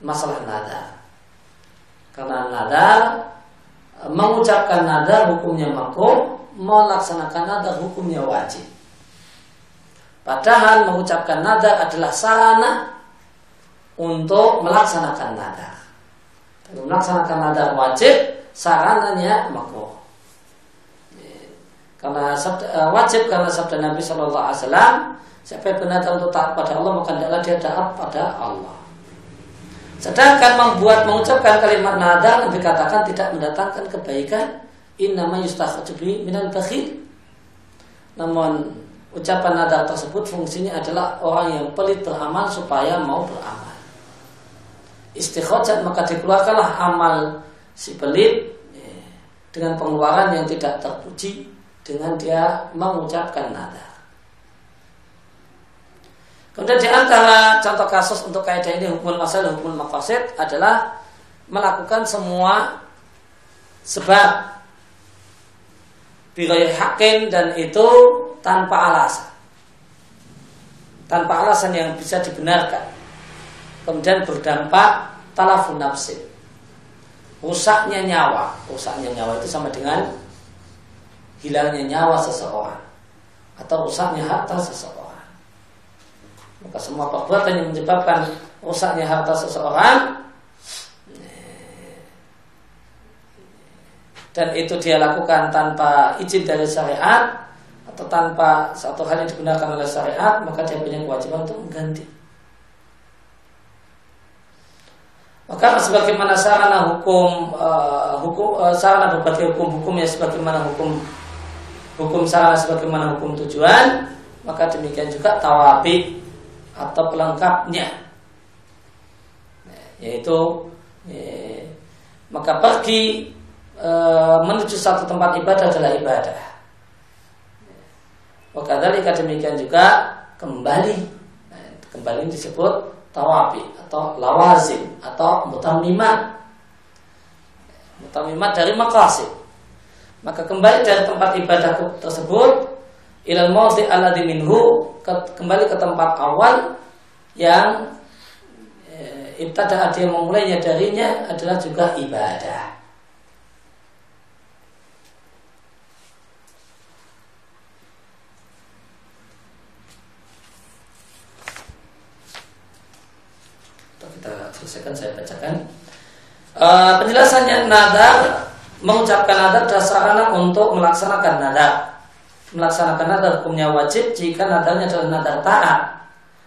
masalah nadar. Karena nadar mengucapkan nadar hukumnya makruh melaksanakan nadar hukumnya wajib. Padahal mengucapkan nadar adalah sarana untuk melaksanakan nadar. Melaksanakan nadar wajib sarananya makruh. Karena uh, wajib karena sabda Nabi Shallallahu Alaihi Wasallam siapa yang benar untuk taat pada Allah maka hendaklah dia taat pada Allah. Sedangkan membuat mengucapkan kalimat nada Nabi katakan tidak mendatangkan kebaikan. Innama yustakhjubi minal bakhil. Namun ucapan nada tersebut fungsinya adalah orang yang pelit beramal supaya mau beramal. Istikhojat maka dikeluarkanlah amal si pelit ya, dengan pengeluaran yang tidak terpuji dengan dia mengucapkan nada. Kemudian di antara contoh kasus untuk kaidah ini hukum masalah hukum mafasid adalah melakukan semua sebab biroy hakim dan itu tanpa alasan. Tanpa alasan yang bisa dibenarkan. Kemudian berdampak talafun nafsin rusaknya nyawa rusaknya nyawa itu sama dengan hilangnya nyawa seseorang atau rusaknya harta seseorang. Maka semua perbuatan yang menyebabkan rusaknya harta seseorang dan itu dia lakukan tanpa izin dari syariat atau tanpa satu hal yang digunakan oleh syariat maka dia punya kewajiban untuk mengganti. Maka sebagaimana sarana hukum uh, hukum uh, sarana berbagai hukum-hukum yang sebagaimana hukum hukum sarana sebagaimana hukum tujuan, maka demikian juga tawabi atau pelengkapnya. Yaitu ya, maka pergi e, menuju satu tempat ibadah adalah ibadah. Maka dari demikian juga kembali nah, kembali disebut tawabi atau lawazim atau mutamimat mutamimat dari maqasid maka kembali dari tempat ibadah tersebut ilal mawdi alladhi minhu kembali ke tempat awal yang eh, ibtada dia memulainya darinya adalah juga ibadah. Kita selesaikan saya bacakan. Uh, penjelasannya nadar mengucapkan nadar dasarnya untuk melaksanakan nadar. Melaksanakan nadar hukumnya wajib jika nadarnya adalah nadar taat.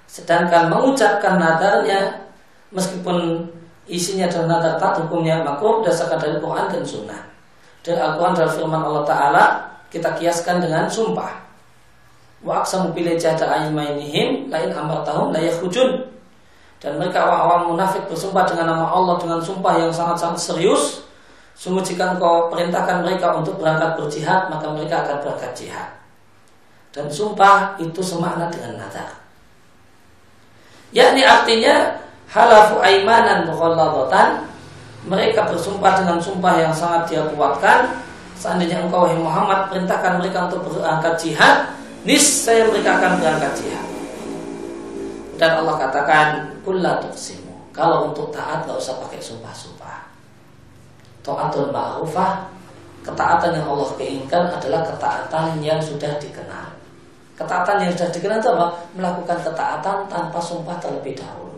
Sedangkan mengucapkan nadarnya meskipun isinya adalah nadar taat hukumnya makruh berdasarkan dari Quran dan Sunnah. Dan Al-Quran adalah firman Allah Ta'ala kita kiaskan dengan sumpah. Wa aksamu pilih jahda aymainihim lain amar tahun layak hujun. Dan mereka orang-orang munafik bersumpah dengan nama Allah dengan sumpah yang sangat-sangat serius Sungguh jika engkau perintahkan mereka untuk berangkat berjihad, maka mereka akan berangkat jihad. Dan sumpah itu semakna dengan nadar. Yakni artinya halafu aimanan mukhalladatan mereka bersumpah dengan sumpah yang sangat dia kuatkan seandainya engkau wahai Muhammad perintahkan mereka untuk berangkat jihad niscaya mereka akan berangkat jihad dan Allah katakan kulla kalau untuk taat gak usah pakai sumpah-sumpah Taatul ma'rufah Ketaatan yang Allah keinginkan adalah ketaatan yang sudah dikenal. Ketaatan yang sudah dikenal itu apa? Melakukan ketaatan tanpa sumpah terlebih dahulu.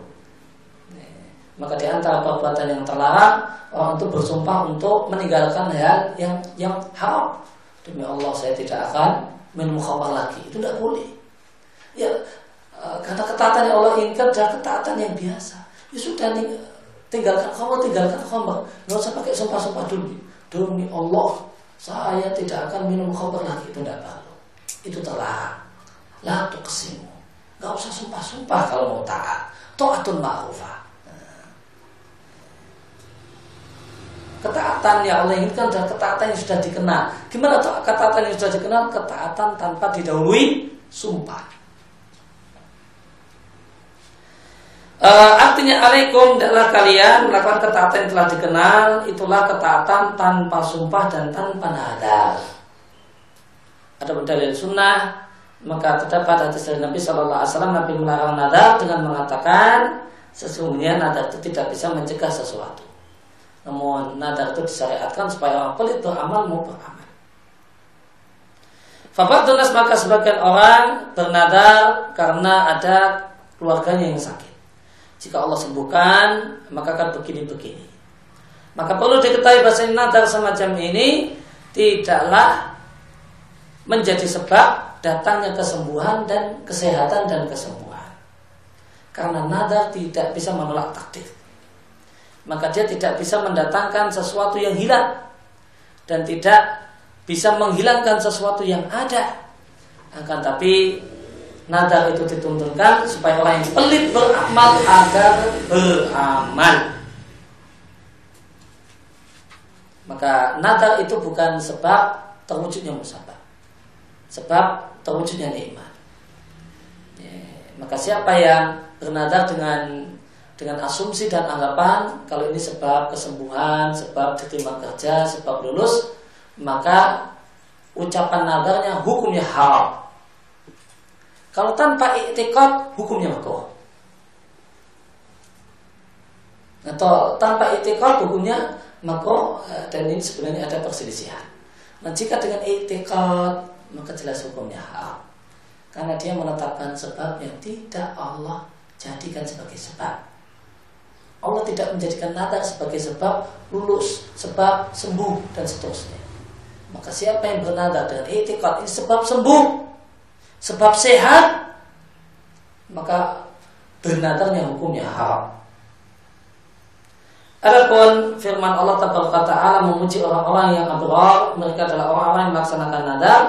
Maka di antara perbuatan yang terlarang Orang itu bersumpah untuk meninggalkan hal yang yang haram. Demi Allah saya tidak akan minum lagi. Itu tidak boleh. Ya eh, karena ketaatan yang Allah inginkan adalah ketaatan yang biasa. Ya sudah tinggalkan khamar, tinggalkan khamar. Nggak usah pakai sumpah-sumpah dulu. Demi Allah, saya tidak akan minum khamar lagi. Itu tidak perlu. Itu telah. La kesimu. Nggak usah sumpah-sumpah kalau mau taat. Ta'atun ma'rufah. Ketaatan yang Allah inginkan adalah ketaatan yang sudah dikenal. Gimana tuh ketaatan yang sudah dikenal? Ketaatan tanpa didahului sumpah. Uh, artinya alaikum adalah kalian melakukan ketaatan yang telah dikenal itulah ketaatan tanpa sumpah dan tanpa nadar. Ada dalil sunnah maka terdapat hadis dari Nabi Shallallahu Alaihi Wasallam Nabi melarang nadar dengan mengatakan sesungguhnya nadar itu tidak bisa mencegah sesuatu. Namun nadar itu disyariatkan supaya orang pelit beramal mau beramal. tunas maka sebagian orang bernadar karena ada keluarganya yang sakit. Jika Allah sembuhkan, maka akan begini-begini. Maka perlu diketahui bahasa nadar semacam ini tidaklah menjadi sebab datangnya kesembuhan dan kesehatan dan kesembuhan. Karena nadar tidak bisa menolak takdir. Maka dia tidak bisa mendatangkan sesuatu yang hilang dan tidak bisa menghilangkan sesuatu yang ada. Akan tapi nadar itu dituntunkan supaya orang yang pelit beramal agar beramal. Maka nadar itu bukan sebab terwujudnya musabah. Sebab terwujudnya nikmat. Ya, maka siapa yang bernadar dengan dengan asumsi dan anggapan kalau ini sebab kesembuhan, sebab diterima kerja, sebab lulus, maka ucapan nadarnya hukumnya haram. Kalau tanpa iktikad hukumnya makruh. Atau tanpa iktikad hukumnya makruh eh, dan ini sebenarnya ada perselisihan. Nah, jika dengan iktikad maka jelas hukumnya haram. Karena dia menetapkan sebab yang tidak Allah jadikan sebagai sebab. Allah tidak menjadikan nadar sebagai sebab lulus, sebab sembuh dan seterusnya. Maka siapa yang bernadar dengan itikad ini sebab sembuh, sebab sehat maka bernadanya hukumnya haram. Adapun firman Allah Taala memuji orang-orang yang abrar, mereka adalah orang-orang yang melaksanakan nadar,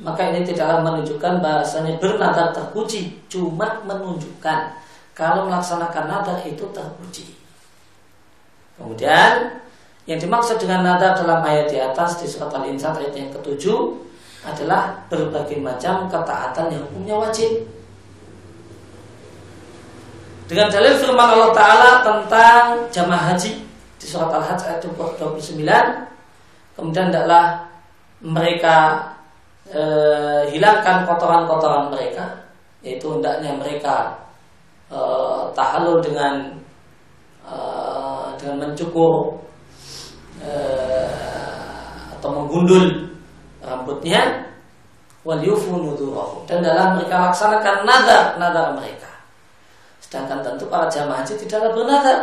maka ini tidaklah menunjukkan bahasanya bernadar terpuji, cuma menunjukkan kalau melaksanakan nadar itu terpuji. Kemudian yang dimaksud dengan nadar dalam ayat di atas di surat Al-Insan ayat yang ketujuh adalah berbagai macam ketaatan yang hukumnya wajib. Dengan dalil firman Allah Ta'ala tentang jamaah haji di surat Al-Hajj ayat 29 kemudian tidaklah mereka e, hilangkan kotoran-kotoran mereka yaitu hendaknya mereka e, tahalul dengan dengan mencukur uh, atau menggundul rambutnya wal dan dalam mereka laksanakan nadar nadar mereka. Sedangkan tentu para jamaah haji tidaklah bernadar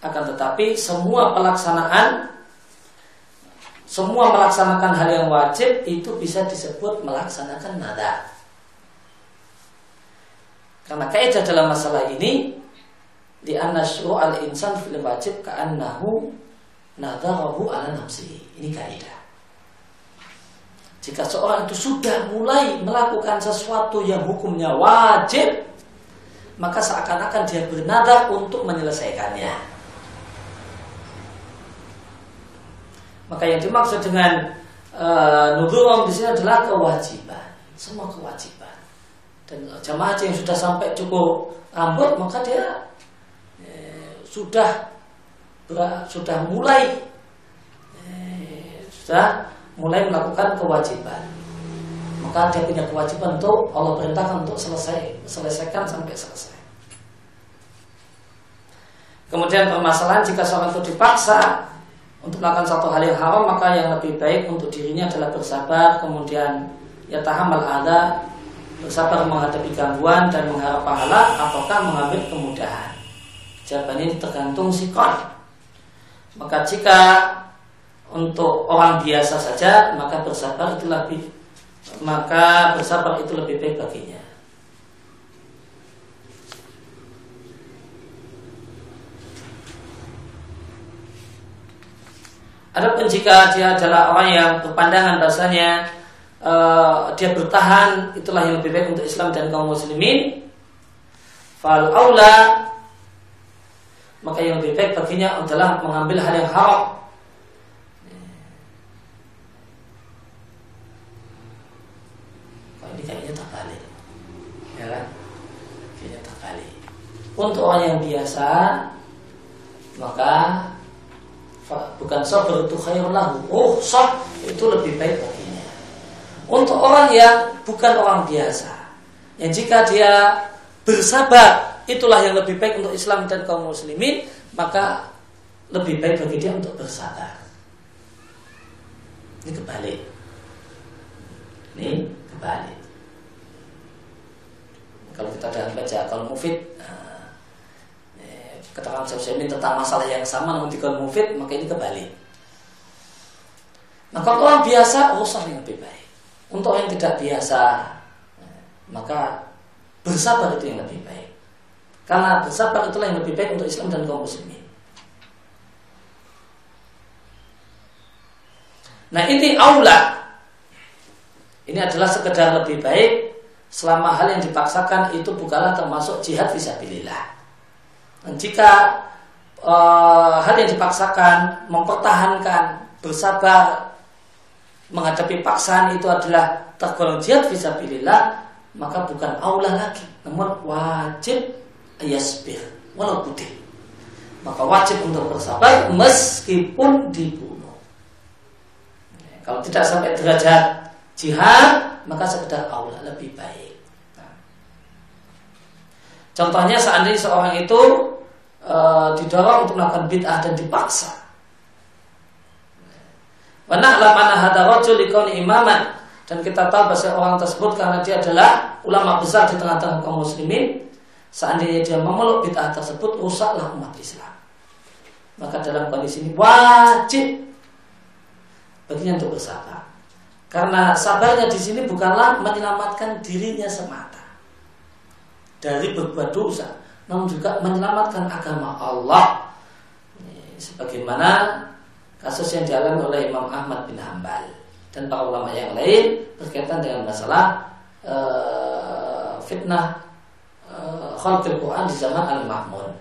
akan tetapi semua pelaksanaan semua melaksanakan hal yang wajib itu bisa disebut melaksanakan nadar karena kaidah dalam masalah ini di anna al insan fil wajib ka'annahu nadarahu ala nafsihi. Ini kaidah jika seorang itu sudah mulai melakukan sesuatu yang hukumnya wajib, maka seakan-akan dia bernadar untuk menyelesaikannya. Maka yang dimaksud dengan uh, di sini adalah kewajiban, semua kewajiban. Dan jamaah yang sudah sampai cukup rambut, maka dia eh, sudah sudah mulai eh, sudah mulai melakukan kewajiban. Maka dia punya kewajiban untuk Allah perintahkan untuk selesai selesaikan sampai selesai. Kemudian permasalahan jika seorang itu dipaksa untuk melakukan satu hal yang haram maka yang lebih baik untuk dirinya adalah bersabar kemudian ya tahamal ada bersabar menghadapi gangguan dan mengharap pahala ataukah mengambil kemudahan. Jawaban ini tergantung sikon maka jika untuk orang biasa saja maka bersabar itu lebih maka bersabar itu lebih baik baginya. Adapun jika dia adalah orang yang berpandangan bahasanya uh, dia bertahan itulah yang lebih baik untuk Islam dan kaum muslimin fal aula maka yang lebih baik baginya adalah mengambil hal yang haram Untuk orang yang biasa maka bukan sabar itu khairun lahu. Oh, sah itu lebih baik baginya. Untuk orang yang bukan orang biasa, yang jika dia bersabar, itulah yang lebih baik untuk Islam dan kaum muslimin, maka lebih baik bagi dia untuk bersabar. Ini kebalik. Ini kebalik. Kalau kita dalam baca kalau mufid, nah, keterangan Syekh ini tentang masalah yang sama namun dikal mufid maka ini kembali. Nah kalau orang biasa usah yang lebih baik. Untuk yang tidak biasa maka bersabar itu yang lebih baik. Karena bersabar itulah yang lebih baik untuk Islam dan kaum muslimin. Nah ini aula Ini adalah sekedar lebih baik Selama hal yang dipaksakan itu bukanlah termasuk jihad visabilillah dan jika uh, hal yang dipaksakan, mempertahankan, bersabar, menghadapi paksaan itu adalah tergolong jihad visabilillah, maka bukan Allah lagi, namun wajib ayasbir, walau putih. Maka wajib untuk bersabar meskipun dibunuh. Kalau tidak sampai derajat jihad, maka sekedar Allah lebih baik. Contohnya seandainya seorang itu e, didorong untuk melakukan bid'ah dan dipaksa. Wana'lam anna hadha rajul likoni imaman dan kita tahu bahwa orang tersebut karena dia adalah ulama besar di tengah-tengah kaum muslimin seandainya dia memeluk bid'ah tersebut rusaklah umat Islam maka dalam kondisi ini wajib baginya untuk bersabar karena sabarnya di sini bukanlah menyelamatkan dirinya semata dari berbuat dosa, namun juga menyelamatkan agama Allah. Sebagaimana kasus yang dialami oleh Imam Ahmad bin Hambal dan para ulama yang lain berkaitan dengan masalah uh, fitnah uh, Quran di zaman Al-Mahmun.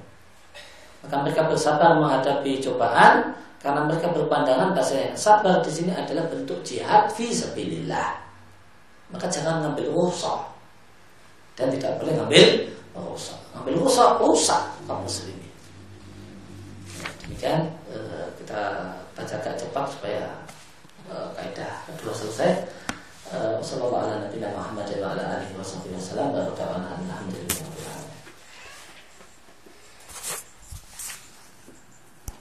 Maka mereka bersabar menghadapi cobaan karena mereka berpandangan bahasa sabar di sini adalah bentuk jihad fi sabilillah. Maka jangan ngambil rusak dan tidak boleh ngambil rusak. Ngambil rusak, rusak kaum muslimin. Demikian eh, kita baca agak cepat supaya eh, kaidah kedua selesai. Wassalamualaikum warahmatullahi wabarakatuh.